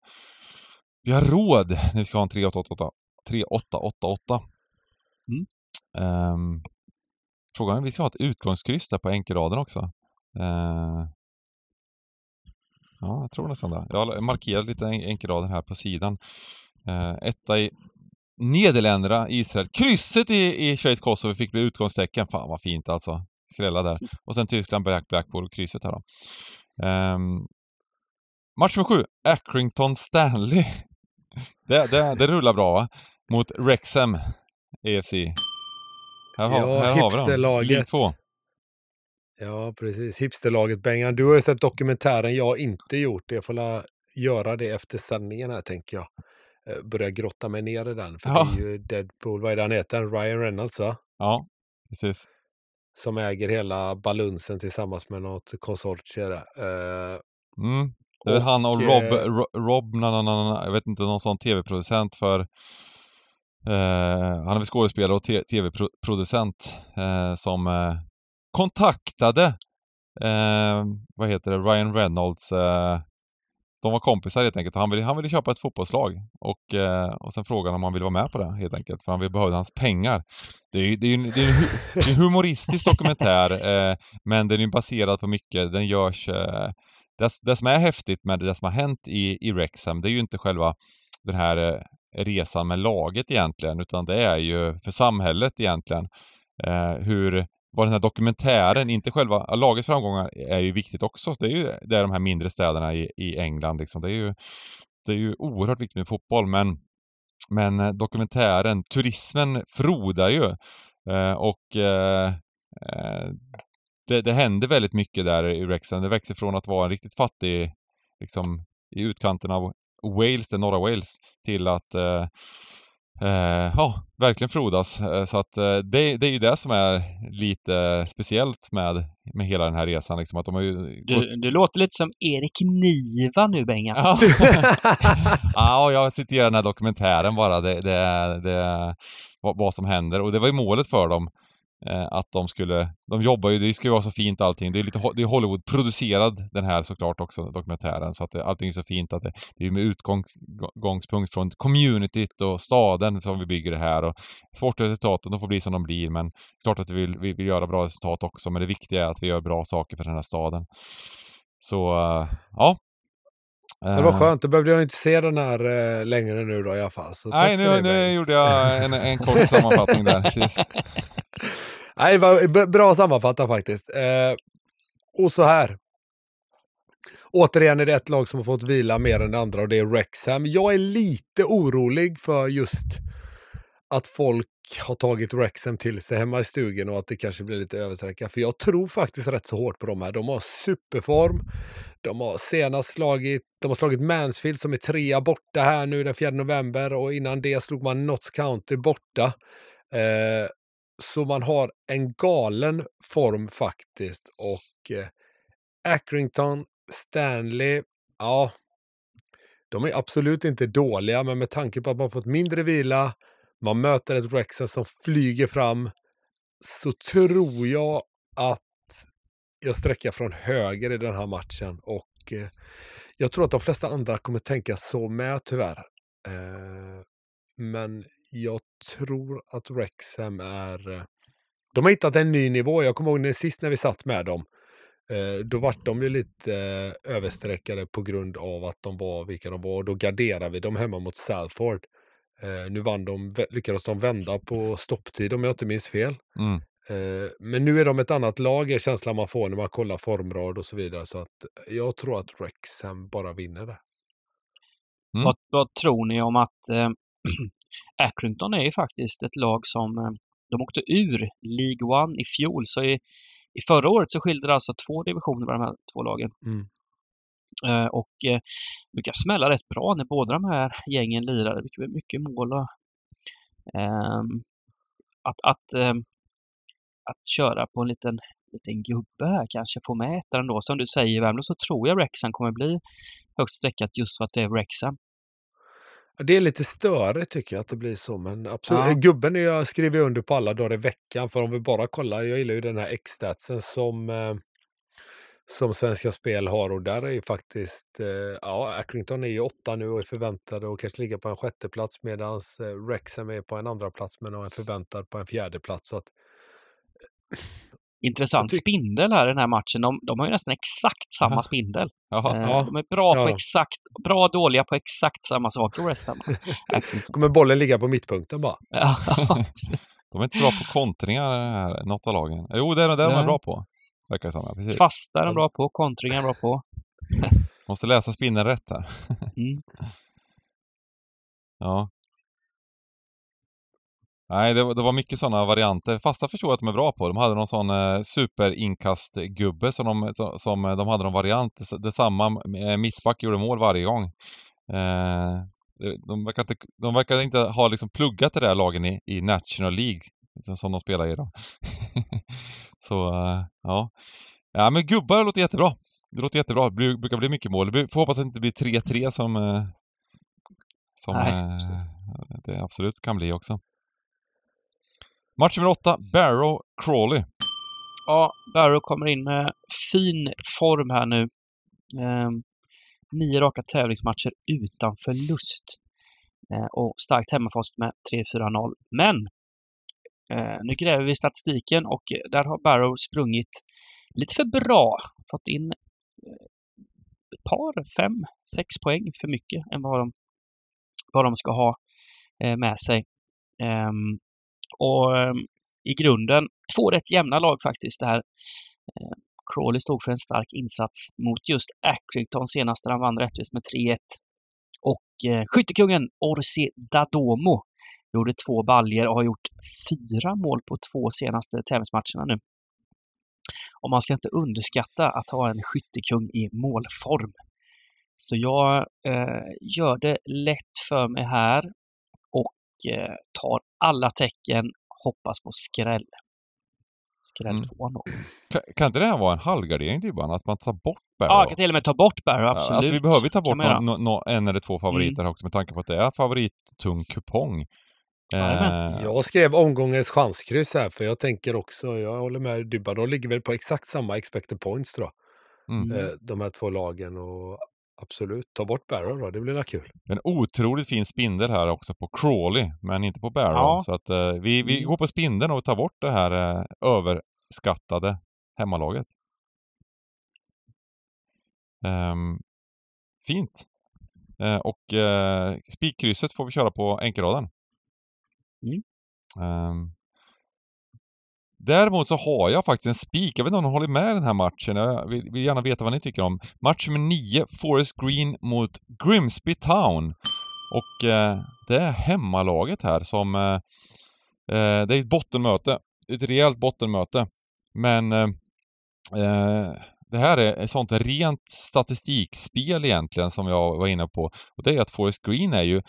vi har råd när vi ska ha en 3888. 3888. Mm. Ehm, frågan är vi ska ha ett utgångskryss där på enkelraden också. Ehm, ja, jag tror nästan det. Jag har markerat lite en- enkelraden här på sidan. Uh, etta i Nederländerna, Israel. Krysset i, i Schweiz, Kosovo fick bli utgångstecken. Fan vad fint alltså. Skrälla där. Och sen Tyskland, Black, Blackpool, krysset här då. Ehm, match nummer sju, Accrington Stanley. Det, det, det rullar bra va? Mot Wrexham EFC. Här, har- Ja, här har vi dem. League 2. Ja, precis. Hipsterlaget Bengan. Du har ju sett dokumentären, jag har inte gjort det. Jag får la göra det efter sändningen här, tänker jag. Eh, Börja grotta mig ner i den, för Ja. det är ju Deadpool, vad är det han heter? Ryan Reynolds, va? Ja, precis. som äger hela balunsen tillsammans med något konsortium. Eh, Mm. Det är väl han och Och, Rob, eh, Ro- Rob na, na, na, jag vet inte, någon sån tv-producent för Eh, han är väl skådespelare och tv-producent eh, som eh, kontaktade eh, vad heter det, Ryan Reynolds eh, de var kompisar helt enkelt. Han ville, han ville köpa ett fotbollslag och, eh, och sen frågade han om han ville vara med på det helt enkelt. För han behövde hans pengar. Det är ju det är, det är, en det är en humoristisk dokumentär eh, men den är baserad på mycket. Den görs eh, det, det som är häftigt med det som har hänt i, i Rexham, det är ju inte själva den här eh, resan med laget egentligen, utan det är ju för samhället egentligen. Eh, hur, vad den här dokumentären, inte själva, lagets framgångar är ju viktigt också. Det är ju det är de här mindre städerna i, i England liksom. Det är ju, det är ju oerhört viktigt med fotboll, men, men eh, dokumentären, turismen frodar ju. Eh, och eh, eh, det, det händer väldigt mycket där i Wrexham. Det växer från att vara en riktigt fattig, liksom i utkanten av Wales, det norra Wales, till att eh, eh, ja, verkligen frodas. Eh, Så att eh, det, det är ju det som är lite speciellt med, med hela den här resan. Liksom, att de har. Du, du låter lite som Erik Niva nu, Bengan. Ja. ja, jag citerar den här dokumentären bara. Det, det, det, vad, vad som händer. Och det var ju målet för dem. Eh, att de skulle, de jobbar ju, det ska ju vara så fint allting. Det är lite det är Hollywood-producerad den här såklart också, dokumentären. Så att det, allting är så fint att det, det är med utgångspunkt från communityt och staden som vi bygger det här. Och sportresultaten, de får bli som de blir. Men klart att vi vill, vi vill göra bra resultat också. Men det viktiga är att vi gör bra saker för den här staden. Så, eh, ja det var Eh, skönt, då behövde jag inte se den här eh, längre nu då i alla fall. Så Nej, nu, nu gjorde jag en, en kort sammanfattning där. Precis. Nej, var bra sammanfattat faktiskt. Eh, och så här. Återigen är det ett lag som har fått vila mer än det andra och det är Wrexham. Jag är lite orolig för just att folk har tagit Wrexham till sig hemma i stugan och att det kanske blir lite översträcka. För jag tror faktiskt rätt så hårt på dem här. De har superform. De har senast slagit, de har slagit Mansfield som är trea borta här nu den 4 november och innan det slog man Notts County borta. Eh, så man har en galen form faktiskt och eh, Accrington, Stanley, ja, de är absolut inte dåliga, men med tanke på att man fått mindre vila, man möter ett Wrexham som flyger fram, så tror jag att jag sträcker från höger i den här matchen och eh, jag tror att de flesta andra kommer tänka så med tyvärr. Eh, men jag tror att Wrexham är... Eh, de har hittat en ny nivå. Jag kommer ihåg när, sist när vi satt med dem. Eh, då vart de ju lite eh, översträckade på grund av att de var vilka de var. Och då garderade vi dem hemma mot Salford. Eh, nu vann de, lyckades de vända på stopptid om jag inte minns fel. Mm. Eh, men nu är de ett annat lag, är känslan man får när man kollar formrad och så vidare. Så att jag tror att Wrexham bara vinner det. Mm. Vad, vad tror ni om att eh, Accrington är ju faktiskt ett lag som eh, de åkte ur League One i fjol. Så i, i förra året så skilde det alltså två divisioner mellan de här två lagen. Mm. Eh, och eh, brukar smälla rätt bra när båda de här gängen lirar. Det brukar bli mycket mål och ehm, att, att, ehm, att köra på en liten, liten gubbe här kanske få med ettan då. Som du säger Värmland så tror jag Wrexham kommer bli högt streckat just för att det är Wrexham. Ja, Det är lite störigt tycker jag att det blir så, men absolut. Ja. Gubben jag skriver under på alla dagar i veckan, för om vi bara kollar, jag gillar ju den här X-statsen som, eh, som Svenska Spel har och där är ju faktiskt, eh, ja, Accrington är ju åtta nu och är förväntade och kanske ligga på en sjätte plats medan eh, Wrexham är på en andra plats men är förväntad på en fjärde plats. Så att, Intressant Jag tyck- spindel här i den här matchen. De, de har ju nästan exakt samma Aha. spindel. Jaha. Eh, Ja. De är bra på Ja. exakt, bra och dåliga på exakt samma saker West Ham. Kommer bollen ligga på mittpunkten bara. Ja, De är inte bra på kontringar, här, något av lagen. Jo, det är det är de är bra på. Verkar det som, ja, precis. Fasta är de bra på, kontringar är bra på. Måste läsa spinnen rätt här. Mm. Ja. Nej, det, var- det var mycket sådana varianter. Fasta förstår jag att de är bra på. De hade någon sån eh, superinkastgubbe som, de, som, som eh, de hade någon variant. Dess- Detsamma, eh, mittback gjorde mål varje gång. Eh, de- de, verkar inte, de verkar inte ha liksom pluggat det där lagen i, i National League som- de spelar i då. Så, eh, ja. Ja, men gubbar låter jättebra. Det låter jättebra. Det brukar bli mycket mål. Blir- Får hoppas att det inte blir 3-3 som, eh, som Nej, eh, det absolut kan bli också. Match nummer åtta, Barrow Crawley. Ja, Barrow kommer in med fin form här nu. Ehm, nio raka tävlingsmatcher utan förlust. Eh, och starkt hemmafast med 3-4-0. Men Eh, nu gräver vi i statistiken och eh, där har Barrow sprungit lite för bra. Fått in eh, ett par, fem, sex poäng för mycket än vad de, vad de ska ha med sig. Ehm, och ehm, i grunden två rätt jämna lag faktiskt. Det här. Ehm, Crawley stod för en stark insats mot just Accrington senast där han vann rättvist med 3-1. Och eh, skyttekungen Orsi Dadomo gjorde två baljer och har gjort fyra mål på två senaste tävlingsmatcherna nu. Och man ska inte underskatta att ha en skyttekung i målform. Så jag eh, gör det lätt för mig här och eh, tar alla tecken, hoppas på skräll. Skräll Mm. 2-0. Kan, kan inte det här vara en halvgardering Dybban? Att man tar bort Ja, Barrow? jag kan till och med ta bort Barrow, Ja, absolut. Alltså vi behöver ta bort man göra. nå- nå- en eller två favoriter här också med tanke på att det är favorittung kupong. Eh, Jag skrev omgångens chanskryss här, för jag tänker också, jag håller med Dybban, de ligger väl på exakt samma expected points jag. mm. Eh, de här två lagen och absolut, ta bort Barrow då, det blir väl kul. En otroligt fin spindel här också på Crawley, men inte på Barrow. Ja. Så att eh, vi, vi Mm. går på spindeln och tar bort det här överskattade hemmalaget. Ehm, fint. Eh, och spikkrysset får vi köra på enkelraden. Mm. Ehm. Däremot så har jag faktiskt en spik. Jag vet inte om de håller med i den här matchen. Jag vill, vill gärna veta vad ni tycker om. Match nummer 9, Forest Green mot Grimsby Town. Och eh, det är hemmalaget här som... Eh, eh det är ett bottenmöte. Ett rejält bottenmöte. Men eh, eh, det här är ett sånt rent statistikspel egentligen som jag var inne på. Och det är att Forest Green är ju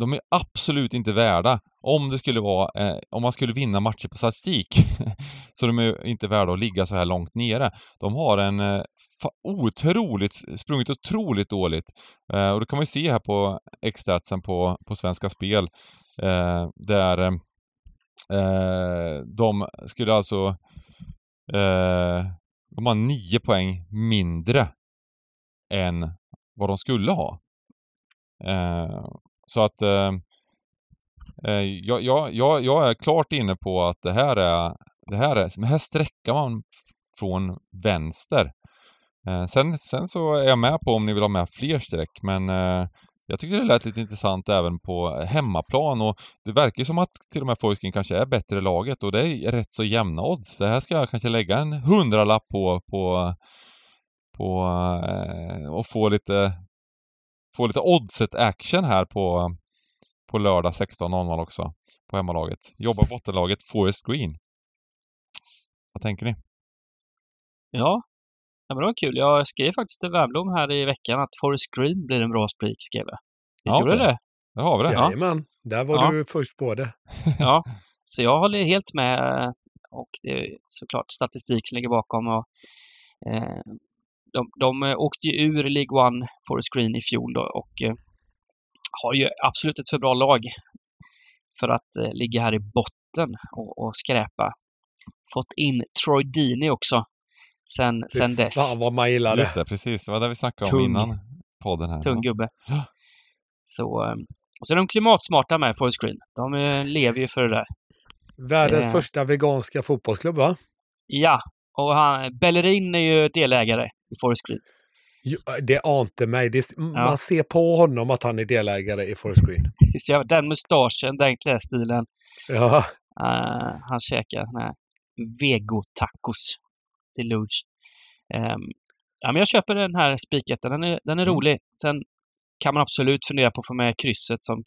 de är absolut inte värda, om det skulle vara, eh, om man skulle vinna matcher på statistik, så de är inte värda att ligga så här långt nere. De har en eh, otroligt, sprungit otroligt dåligt. Eh, och det kan man ju se här på X-statsen på, på Svenska Spel, eh, där eh, de skulle alltså, eh, de har nio poäng mindre än vad de skulle ha. Eh, så att eh, Eh, jag, jag, jag, jag är klart inne på att det här är, det här är, här sträcker man från vänster. Eh, sen, sen så är jag med på om ni vill ha med fler streck, men eh, jag tyckte det lät lite intressant även på hemmaplan och det verkar som att till och med Forsking kanske är bättre laget och det är rätt så jämna odds. Det här ska jag kanske lägga en hundralapp på, på, på eh, och få lite få lite oddset action här på, på lördag 16.00 också. På hemmalaget. Jobbar bottenlaget Forest Green. Vad tänker ni? Ja, ja men det var kul. Jag skrev faktiskt till Wernbloom här i veckan att Forest Green blir en bra spik, skrev jag. Visst ja, gjorde det? Där har vi det. Jajamän, där var ja. du först på det. ja, så jag håller helt med och det är såklart statistik som ligger bakom och eh, de, de eh, åkte ju ur League One Forest Green i fjol då och eh, har ju absolut ett för bra lag för att eh, ligga här i botten och, och skräpa. Fått in Troy Deeney också sen, sen dess. Fan vad man gillar det. Just det, precis. Det var det vi snackade om innan podden här. Tung gubbe. Så, och så är de klimatsmarta med Forest Green. De lever ju för det där. Världens eh. första veganska fotbollsklubb va? Ja, och han, Bellerin är ju delägare i Forest Green. Jo, det ante mig. Det, ja. Man ser på honom att han är delägare i Forest Green. den mustaschen, den klädstilen. Ja. Uh, han käkar vegotacos till lunch. Um, ja, men jag köper den här spiketten. Den är, den är mm. rolig. Sen kan man absolut fundera på att få med krysset som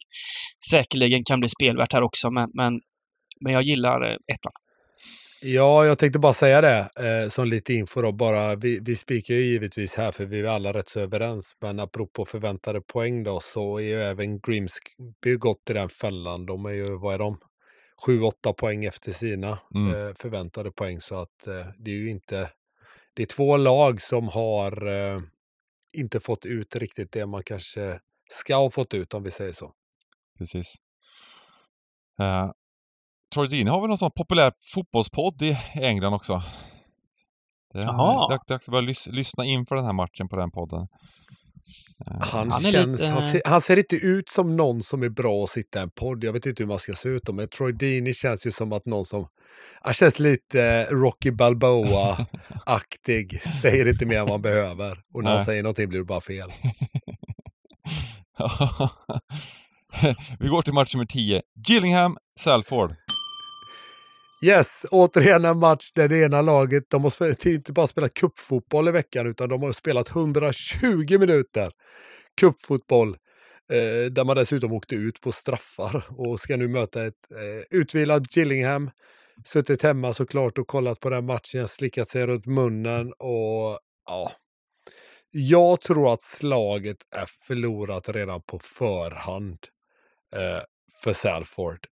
säkerligen kan bli spelvärt här också. Men, men, men jag gillar eh, ettan. Ja, jag tänkte bara säga det eh, som lite info då. Bara, vi, vi spikar ju givetvis här för vi är alla rätt så överens. Men apropå förväntade poäng då så är ju även Grimsby gått i den fällan. De är ju, vad är de? 7-8 poäng efter sina mm. eh, förväntade poäng. Så att eh, det är ju inte... Det är två lag som har eh, inte fått ut riktigt det man kanske ska ha fått ut om vi säger så. Precis. Uh, Troy Deeney har väl någon sån populär fotbollspodd i England också. Det är dags att börja lys lyssna inför den här matchen på den podden. Eh, han, han, känns, lite... han, ser, han, ser, inte ut som någon som är bra att sitta i en podd. Jag vet inte hur man ska se ut då, men Troy Deeney känns ju som att någon som... Han känns lite Rocky Balboa-aktig. säger inte mer än man behöver. Och när Nej. han säger någonting blir det bara fel. Vi går till match nummer 10. Gillingham, Salford. Yes, återigen en match där det ena laget, de har inte bara spelat kuppfotboll i veckan utan de har spelat 120 minuter kuppfotboll. Eh, där man dessutom åkte ut på straffar och ska nu möta ett eh, utvilat Gillingham. Suttit hemma såklart och kollat på den matchen, slickat sig runt munnen och ja. Jag tror att slaget är förlorat redan på förhand eh, för Salford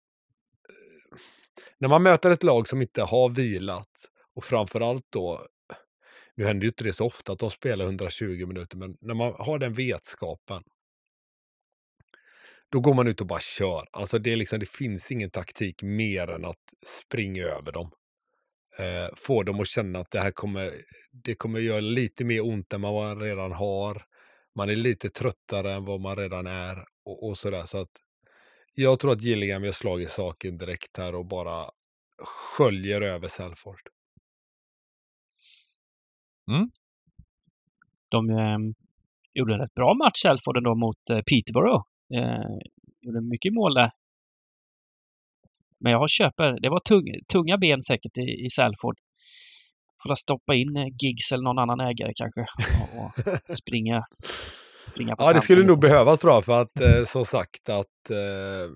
när man möter ett lag som inte har vilat och framförallt då, nu händer ju inte det så ofta att de spelar 120 minuter, men när man har den vetskapen då går man ut och bara kör. Alltså det, är liksom, det finns ingen taktik mer än att springa över dem. Eh, få dem att känna att det här kommer, det kommer göra lite mer ont än man redan har. Man är lite tröttare än vad man redan är och, och sådär. Så att jag tror att Gillingham gör slag i saken direkt här och bara sköljer över Salford. Mm. De eh, gjorde en rätt bra match Salford ändå mot eh, Peterborough. Eh, gjorde mycket mål där. Men jag köper, det var tung, tunga ben säkert i, i Salford. Får stoppa in eh, Giggs eller någon annan ägare kanske och, och springa ja, det skulle nog behövas tror jag, för att eh, som sagt att eh,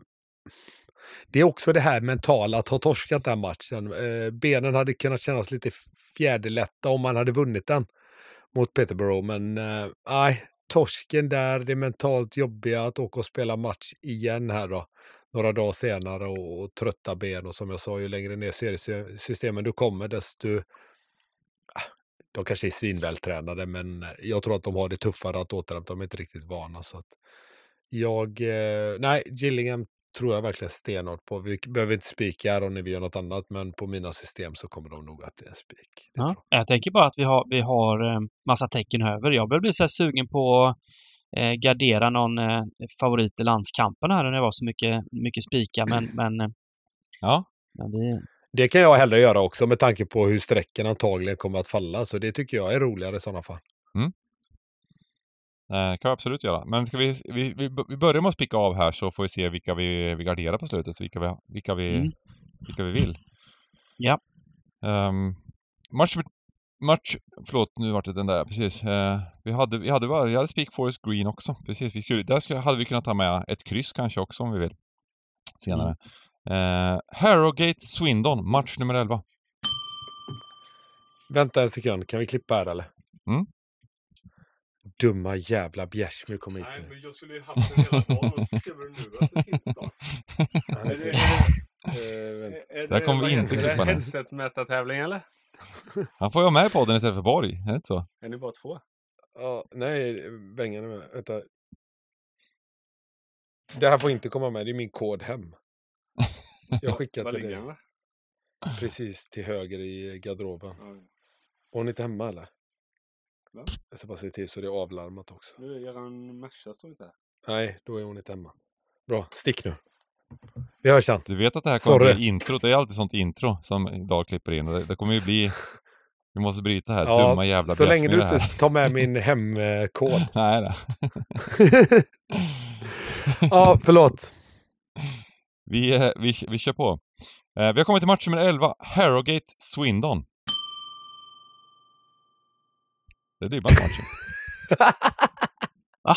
det är också det här mentala att ha torskat den matchen. Eh, benen hade kunnat kännas lite fjäderlätta om man hade vunnit den mot Peterborough, men eh, nej, torsken där, det mentalt jobbiga att åka och spela match igen här då några dagar senare och, och trötta ben och som jag sa, ju längre ner seriesystemen du kommer desto de kanske är svinvältränade, men jag tror att de har det tuffare att återhämta. De är inte riktigt vana. Så att jag, eh, nej, Gillingham tror jag verkligen stenhårt på. Vi behöver inte spika Aron när vi gör något annat, men på mina system så kommer de nog att bli en spik. Ja. Jag tänker bara att vi har, vi har eh, massa tecken över. Jag börjar bli så sugen på att eh, gardera någon eh, favorit i landskampen här när det var så mycket, mycket spika, men, men, eh, ja. men vi... Det kan jag hellre göra också med tanke på hur strecken antagligen kommer att falla, så det tycker jag är roligare i sådana fall. Mm. Eh, kan vi absolut göra. Men ska vi, vi, vi, vi börjar med att spika av här så får vi se vilka vi, vi garderar på slutet, så vilka vi, vilka vi, mm. vilka vi vill. Ja. Um, match, match, förlåt nu vart det den där, precis. Uh, vi hade, vi hade, vi hade Speak Forest Green också, precis. Vi skulle, där skulle, hade vi kunnat ta med ett kryss kanske också om vi vill. Senare. Uh, Harrogate Swindon, match nummer 11. Vänta en sekund, kan vi klippa här eller? Mm. Dumma jävla Bjärsmyr kom hit Nej, men jag skulle ju haft den hela dagen och så skriver du nu att det finns snart. är Där kommer vi inte klippa nu. Headset-mätartävling eller? Han får ju vara med i podden istället för Borg, är det inte så? Är ni bara två? Ja, nej, Bengan är med. Vänta. Det här får inte komma med, det är min kod hem. Jag skickar till dig. Precis till höger i garderoben. Ja. Hon är inte hemma eller? Va? Jag ska bara se till så det är avlarmat också. Nu, eran Merca står inte här. Nej, då är hon inte hemma. Bra, stick nu. Vi hörs sen. Du vet att det här kommer Sorry. bli intro. Det är alltid sånt intro som Dag klipper in. Det, det kommer ju bli... Vi måste bryta här. Ja, Dumma jävla Så länge du inte tar med min hemkod. Nej då. ja, förlåt. Vi, eh, vi, vi kör på. Eh, vi har kommit till match nummer 11. Harrogate Swindon. Det är Dybban-matchen. Va?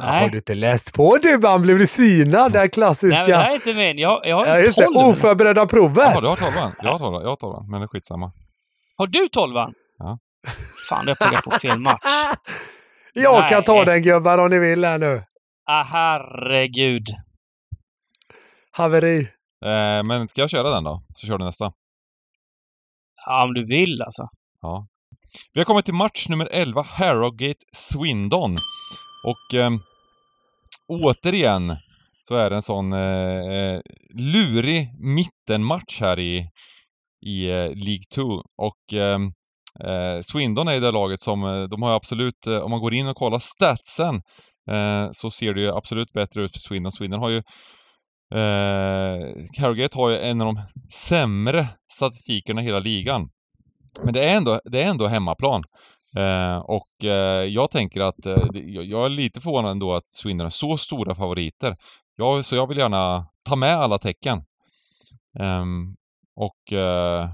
Nej. Har du inte läst på Dybban? Blev du synad? Det här klassiska... Nej, det här är inte min. Jag, jag har ja, just det. Oförberedda provet. Jaha, du har tolvan. Jag har tolvan. Jag har tolvan. Men det är skitsamma. Har du tolvan? Ja. Fan, jag pluggar på fel match. jag Nej. kan ta den gubbar om ni vill här nu. Ah, herregud. Haveri. Eh, men ska jag köra den då? Så kör du nästa. Ja, om du vill alltså. Ja. Vi har kommit till match nummer 11, Harrogate Swindon. Och eh, återigen så är det en sån eh, eh lurig mittenmatch här i, i eh, League 2. Och ehm, eh, Swindon är det laget som, eh, de har absolut, om man går in och kollar statsen, så ser det ju absolut bättre ut för Swindon. Swindon har ju Eh, Carrogate har ju en av de sämre statistikerna i hela ligan. Men det är ändå, det är ändå hemmaplan. Eh, och eh, jag tänker att, eh, jag är lite förvånad ändå att Swindon är så stora favoriter. Jag, så jag vill gärna ta med alla tecken. Ehm, och eh,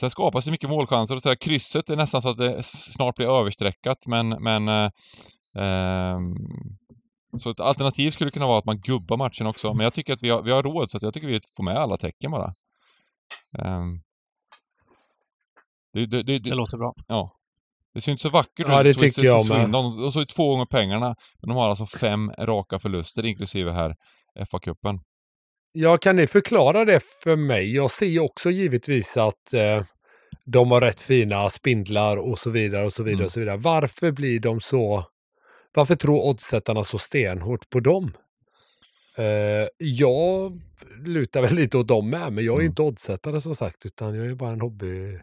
sen skapas det mycket målchanser och sådär. Krysset är nästan så att det snart blir överstreckat men, men eh, ehm, så ett alternativ skulle kunna vara att man gubbar matchen också. Men jag tycker att vi har, vi har råd så att jag tycker vi får med alla tecken bara. Um, det, det, det, det, låter bra. Ja. Det ser inte så vackert ut. Ja, det tycker jag med. De, de såg ju två gånger pengarna, men de har alltså fem raka förluster inklusive här FA-cupen. Ja, kan ni förklara det för mig? Jag ser ju också givetvis att eh, de har rätt fina spindlar och så vidare och så vidare mm. och så vidare. Varför blir de så... Varför tror oddsättarna så stenhårt på dem? Eh, jag lutar väl lite åt dem med, men jag är mm. inte oddsättare som sagt, utan jag är bara en hobby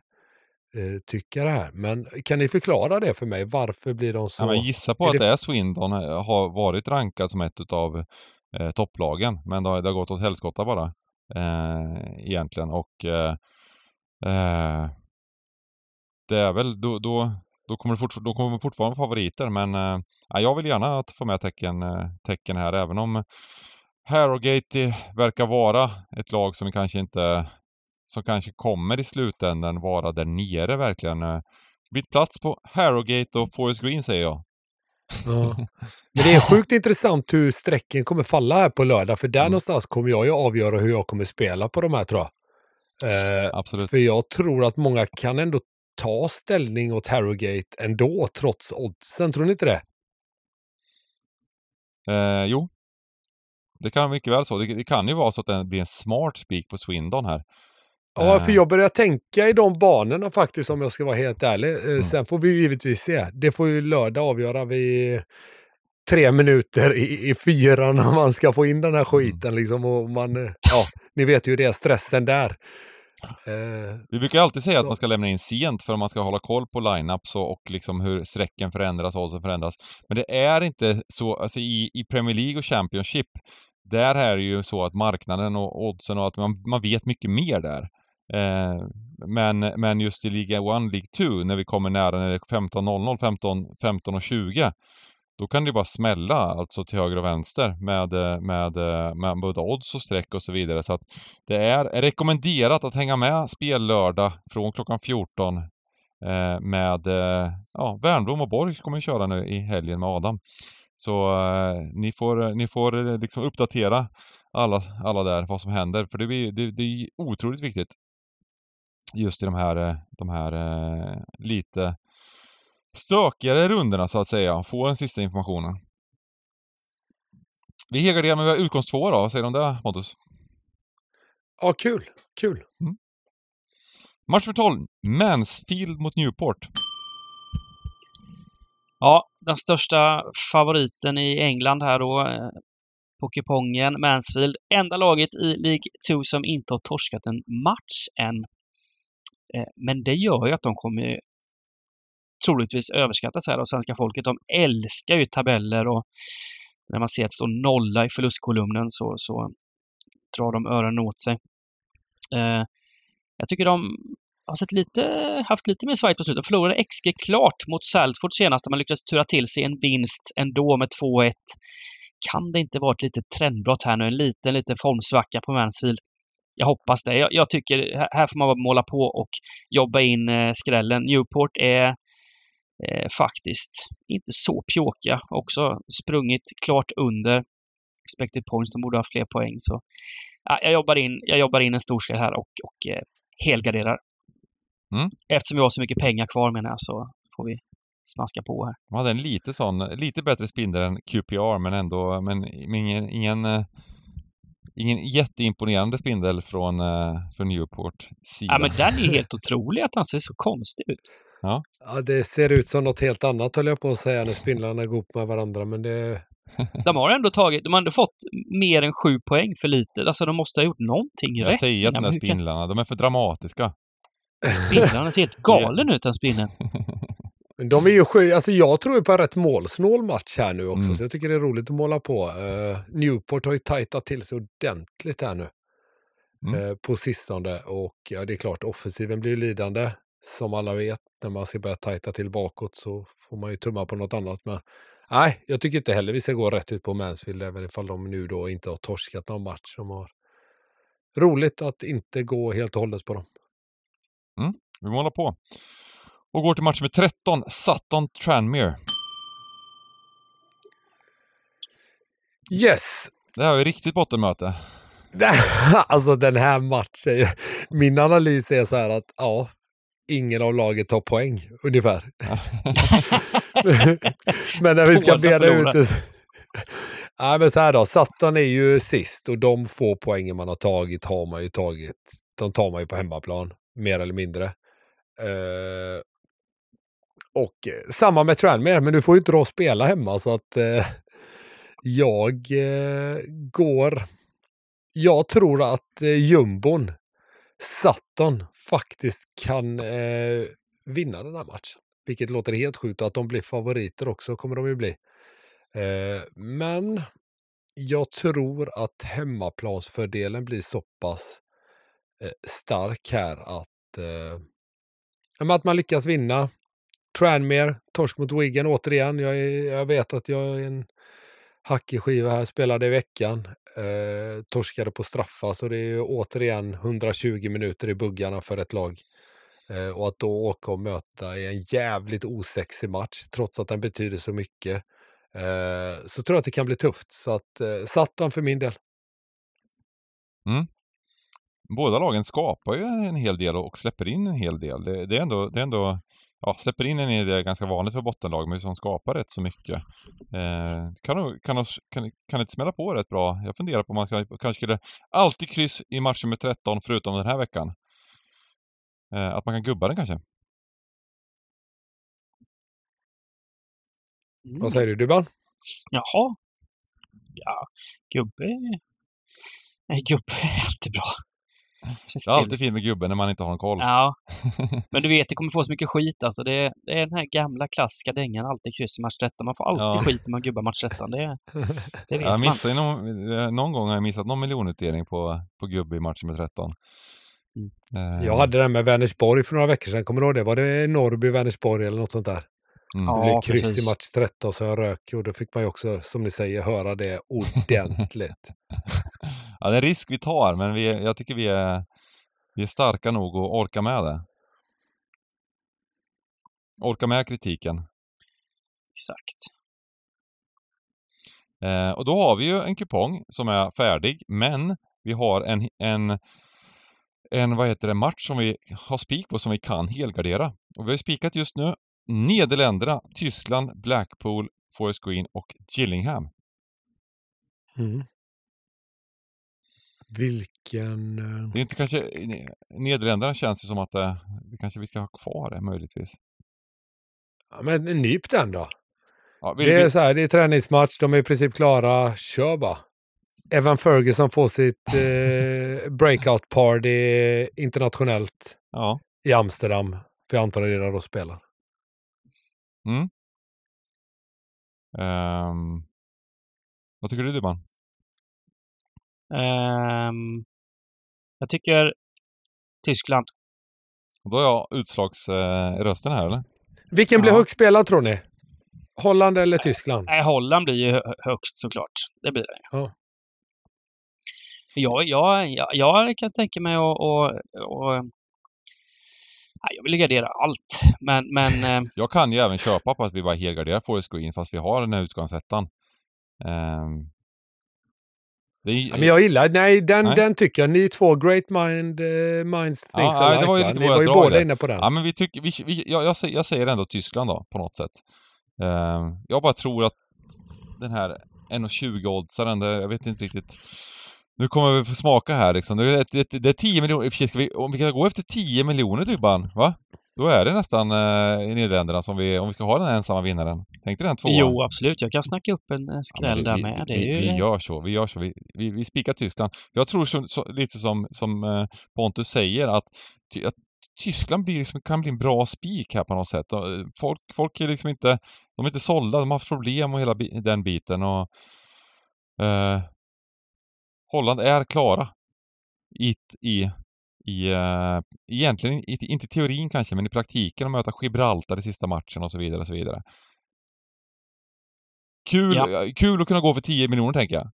eh, det här. Men kan ni förklara det för mig? Varför blir de så... Ja, men gissa på är att det är Swindon har varit rankad som ett av eh, topplagen. Men det har, det har gått åt helskotta bara. Eh, egentligen. Och eh, eh, det är väl då, då, då kommer fort, då kommer fortfarande favoriter. Men eh, jag vill gärna att få med tecken, tecken här. Även om Harrogate verkar vara ett lag som kanske inte som kanske kommer i slutändan vara där nere verkligen. Eh, byt plats på Harrogate och Forest Green säger jag. Ja. Men det är sjukt intressant hur strecken kommer falla här på lördag, för där Mm. någonstans kommer jag ju avgöra hur jag kommer spela på de här tror jag. Eh, Absolut. för jag tror att många kan ändå ta ställning åt Harrogate ändå, trots oddsen. Tror ni inte det? Eh, jo. Det kan mycket väl så. Det, det kan ju vara så att det blir en smart spik på Swindon här. Ja, Eh. för jag börjar tänka i de banorna faktiskt om jag ska vara helt ärlig. Eh, Mm. Sen får vi ju givetvis se. Det får ju lördag avgöra vid tre minuter i, i fyra när man ska få in den här skiten liksom. Och man, eh, ja, ni vet ju det, stressen där. Eh, Vi brukar alltid säga Så. att man ska lämna in sent för att man ska hålla koll på lineups och, och liksom hur strecken förändras och oddsen förändras. Men det är inte så, alltså i, i Premier League och Championship, där är det ju så att marknaden och oddsen och att man, man vet mycket mer där. Eh, men, men just i Liga 1, League 2, när vi kommer nära när det är 15.00, 15, 15 och 20, då kan det bara smälla alltså till höger och vänster med, eh, med, eh, med både odds och streck och så vidare. Så att det är rekommenderat att hänga med spellördag från klockan 14 eh, med eh, ja, Värnblom och Borg kommer att köra nu i helgen med Adam. Så eh, ni får, eh, ni får liksom uppdatera alla, alla där vad som händer för det, blir, det, det är otroligt viktigt just i de här, de här lite stökigare rundorna så att säga, få den sista informationen. Vi helgarderar med utgångs två då, vad säger du om det Pontus? ja, kul. Kul. Match nummer 12, Mansfield mot Newport. Ja, den största favoriten i England här då eh, på kupongen, Mansfield. Enda laget i League 2 som inte har torskat en match än. Eh, Men det gör ju att de kommer troligtvis överskattas här av svenska folket. De älskar ju tabeller och när man ser att det står nolla i förlustkolumnen så, så drar de öronen åt sig. Eh, Jag tycker de har sett lite, haft lite mer svajigt på slutet. De förlorade XG klart mot Salford senast, där man lyckades tura till sig en vinst ändå med 2-1. Kan det inte vara ett litet trendbrott här nu? En liten, liten formsvacka på Mansfield? Jag hoppas det. Jag, jag tycker här här får man bara måla på och jobba in eh, skrällen. Newport är eh, faktiskt inte så pjåkiga. Också sprungit klart under expected points. De borde ha fler poäng. Så, ja, jag, jobbar in, jag jobbar in en stor skräll här och, och eh, helgarderar. Mm. Eftersom vi har så mycket pengar kvar menar jag så får vi smaska på här. De hade en lite sån, lite bättre spindel än QPR men ändå, men, ingen, ingen, eh, ingen jätteimponerande spindel från, eh, från Newport sida. Ja, men den är helt otrolig att han ser så konstig ut. Ja, det ser ut som något helt annat höll jag på att säga när spindlarna går ihop med varandra. Men det, De har ändå tagit, de har ändå fått mer än sju poäng för lite. Alltså de måste ha gjort någonting Jag rätt. säger att de där spindlarna, de är för dramatiska. Spindlarna ser helt galen ut den spindeln. men de är ju sju, alltså jag tror ju på en rätt målsnål match här nu också. Mm. Så jag tycker det är roligt att måla på. Eh, Newport har ju tajtat till sig ordentligt här nu. Mm. eh, på sistone. Och ja, det är klart, offensiven blir ju lidande. Som alla vet, när man ska börja tajta till bakåt så får man ju tumma på något annat. Men nej, jag tycker inte heller vi ska gå rätt ut på Mansfield, även ifall de nu då inte har torskat någon match. De har roligt att inte gå helt och hållet på dem. Vi målar på. Och går till match med 13, Sutton Tranmere. Yes! Det här var ju riktigt bottenmöte. alltså den här matchen, min analys är så här att ja, ingen av laget tar poäng ungefär. men när vi ska bena ut det. Nej, men så här då, Sutton är ju sist och de få poängen man har tagit har man ju tagit. De tar man ju på hemmaplan, mer eller mindre. Eh, och samma med Tranmere, men du får ju inte då spela hemma så att eh, jag eh, går... Jag tror att eh, jumbon, Sutton, faktiskt kan eh, vinna den här matchen. Vilket låter helt sjukt och att de blir favoriter också kommer de ju bli. Eh, men jag tror att hemmaplansfördelen blir så pass eh, stark här att, eh, att man lyckas vinna. Tranmere, torsk mot Wigan återigen. Jag, är, jag vet att jag är en hackig skiva här, spelade i veckan. Eh, torskade på straffar, så det är ju återigen 120 minuter i buggarna för ett lag. Eh, och att då åka och möta i en jävligt osexig match, trots att den betyder så mycket. eh, så tror jag att det kan bli tufft. Så att eh, Sutton för min del. Mm. Båda lagen skapar ju en hel del och släpper in en hel del. Det, det är ändå, det är ändå ja, släpper in en är ganska vanligt för bottenlag, men som skapar rätt så mycket. Eh, kan, kan, kan, kan inte smälla på rätt bra. Jag funderar på om man kan, kanske skulle alltid kryss i matchen med 13 förutom den här veckan. Eh, att man kan gubba den kanske. Mm. Vad säger du Dybban? Jaha. Ja, gubbe... Nej, gubbe är alltid bra. Känns Det är alltid fint med gubben när man inte har någon koll. Ja, men du vet, det kommer få så mycket skit alltså. Det, det är den här gamla klassiska dängan, alltid kryss i match 13. Man får alltid Ja. skit när man gubbar match 13. Det, det vet Jag man. missar någon, någon gång har jag missat någon miljonutdelning på, på gubbe i matchen med 13. Mm. Eh, Jag hade den med Vänersborg för några veckor sedan. Kommer du ihåg det? Var det Norrby, Vänersborg eller något sånt där? Mm. Det Ja, blev kryss precis. i match 13 så jag rök och då fick man ju också, som ni säger, höra det ordentligt. Ja, det är en risk vi tar, men vi, jag tycker vi är, vi är starka nog att orka med det. Orka med kritiken. Exakt. Eh, och då har vi ju en kupong som är färdig, men vi har en, en, en vad heter det, match som vi har spik på som vi kan helgardera. Och vi har spikat just nu Nederländerna, Tyskland, Blackpool, Forest Green och Gillingham. Mm. Vilken... eh, Det är inte kanske, Nederländerna känns ju som att det, det kanske vi ska ha kvar det möjligtvis. Ja, men nyp den då. Ja, vill, Det är vill, så här, det är träningsmatch, de är i princip klara. Kör bara. Evan Ferguson får sitt eh, breakout party internationellt ja. i Amsterdam. För jag antar att det är där de spelar. Ehm, vad tycker du Dybban? Ehm, jag tycker Tyskland. Då har jag utslagsrösten eh, här eller? Vilken blir Ja. högst spelad tror ni? Holland eller Tyskland? Nej, Holland blir ju hö- högst såklart. Det blir det. Ja. Jag, jag, jag, jag kan tänka mig att... Jag vill gardera allt. Men, men eh, Jag kan ju även köpa på att vi bara helgarderar Forest Green fast vi har den här utgångsettan. Ehm, det är, Ja, men jag gillar, nej den, Nej. den tycker jag. Ni två, great mind, eh, minds Ja, things nej, alike. det var ju lite Ni var ju båda inne på den. Ja, men vi tycker, vi, vi, jag, jag, säger, jag säger ändå Tyskland då, på något sätt. Ehm, jag bara tror att den här 1,20-oddsaren, det- jag vet inte riktigt. Nu kommer vi få smaka här liksom. Det är, det, det är 10 miljoner, ska vi, om vi kan gå efter 10 miljoner Dybban, va? Då är det nästan eh, Nederländerna som vi, om vi ska ha den här ensamma vinnaren. Tänk dig den tvåan. jo, absolut. Jag kan snacka upp en eh, Ja, skräll men där vi, med. Det vi, ju, vi gör så, vi gör så. Vi, vi, vi spikar Tyskland. Jag tror så, så, lite som, som eh, Pontus säger att, ty, att Tyskland blir liksom, kan bli en bra spik här på något sätt. Eh, Folk, folk är liksom inte, de är inte sålda, de har haft problem och hela den biten. Och, eh, Holland är klara i, i, i eh, egentligen i, inte i teorin kanske, men i praktiken att möta Gibraltar i sista matchen och så vidare och så vidare. Kul, Ja. eh, kul att kunna gå för 10 miljoner tänker jag.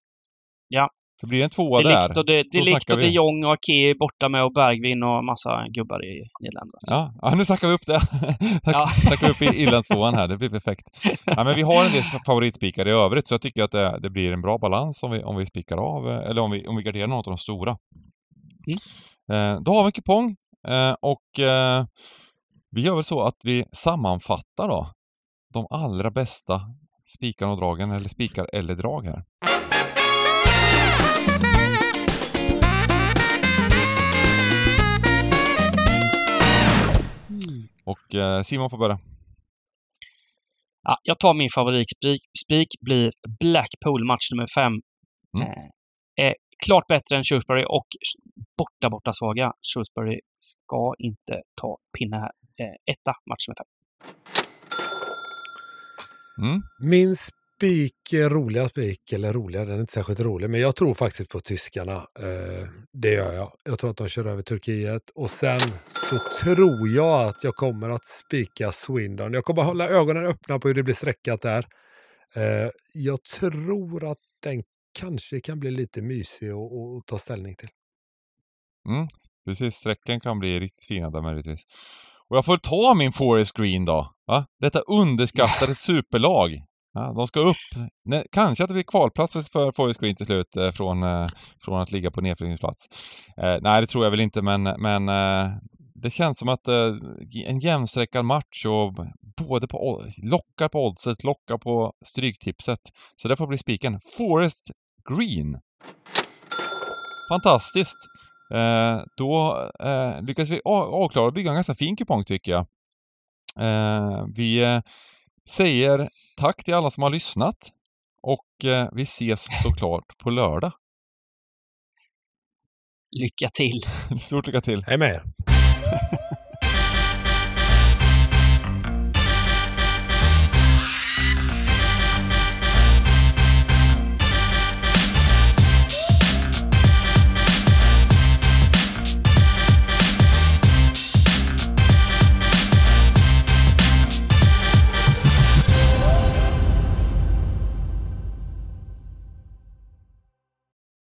Ja. För blir det en tvåa där, Delikt och, de, då Delikt snackar och de. Jong och Ake borta med och Bergvin och massa gubbar i Nederländerna. Ja, ja, nu snackar vi upp det. Ja. snackar vi upp Irlandstvåan här, det blir perfekt. Ja, men vi har en del favoritspikar i övrigt, så jag tycker att det, det blir en bra balans om vi, om vi spikar av, eh, eller om vi, om vi garderar något av de stora. Eh, då har vi en kupong eh, och eh, vi gör väl så att vi sammanfattar då de allra bästa spikarna och dragen, eller spikar eller drag här. Och eh, Simon får börja. Ja, jag tar min favoritspik. Spik blir Blackpool, match nummer fem. Mm. Eh, är klart bättre än Shrewsbury och borta, borta svaga. Shrewsbury ska inte ta pinne här. Eh, etta, match nummer fem. Mm. Min spik, eh, roliga spik, eller roliga, den är inte särskilt rolig, men jag tror faktiskt på tyskarna. Eh, det gör jag. Jag tror att de kör över Turkiet. Och sen så tror jag att jag kommer att spika Swindon. Jag kommer att hålla ögonen öppna på hur det blir streckat där. Eh, jag tror att den kanske kan bli lite mysig att ta ställning till. Mm, precis, strecken kan bli riktigt fina där möjligtvis. Och jag får ta min Forest Green då. Va? Detta underskattade superlag. Ja, de ska upp. Nej, kanske att det blir kvalplats för Forest Green till slut eh, från, eh, från att ligga på nedflyttningsplats. Eh, nej, det tror jag väl inte, men, men eh, det känns som att eh, en jämnstreckad match och både på lockar på oddset, lockar på stryktipset. Så det får bli spiken. Forest Green. Fantastiskt! Eh, då eh, lyckas vi avklara och bygga en ganska fin kupong tycker jag. Eh, vi eh, säger tack till alla som har lyssnat och eh, vi ses såklart på lördag. Lycka till! Stort lycka till! Hej med er!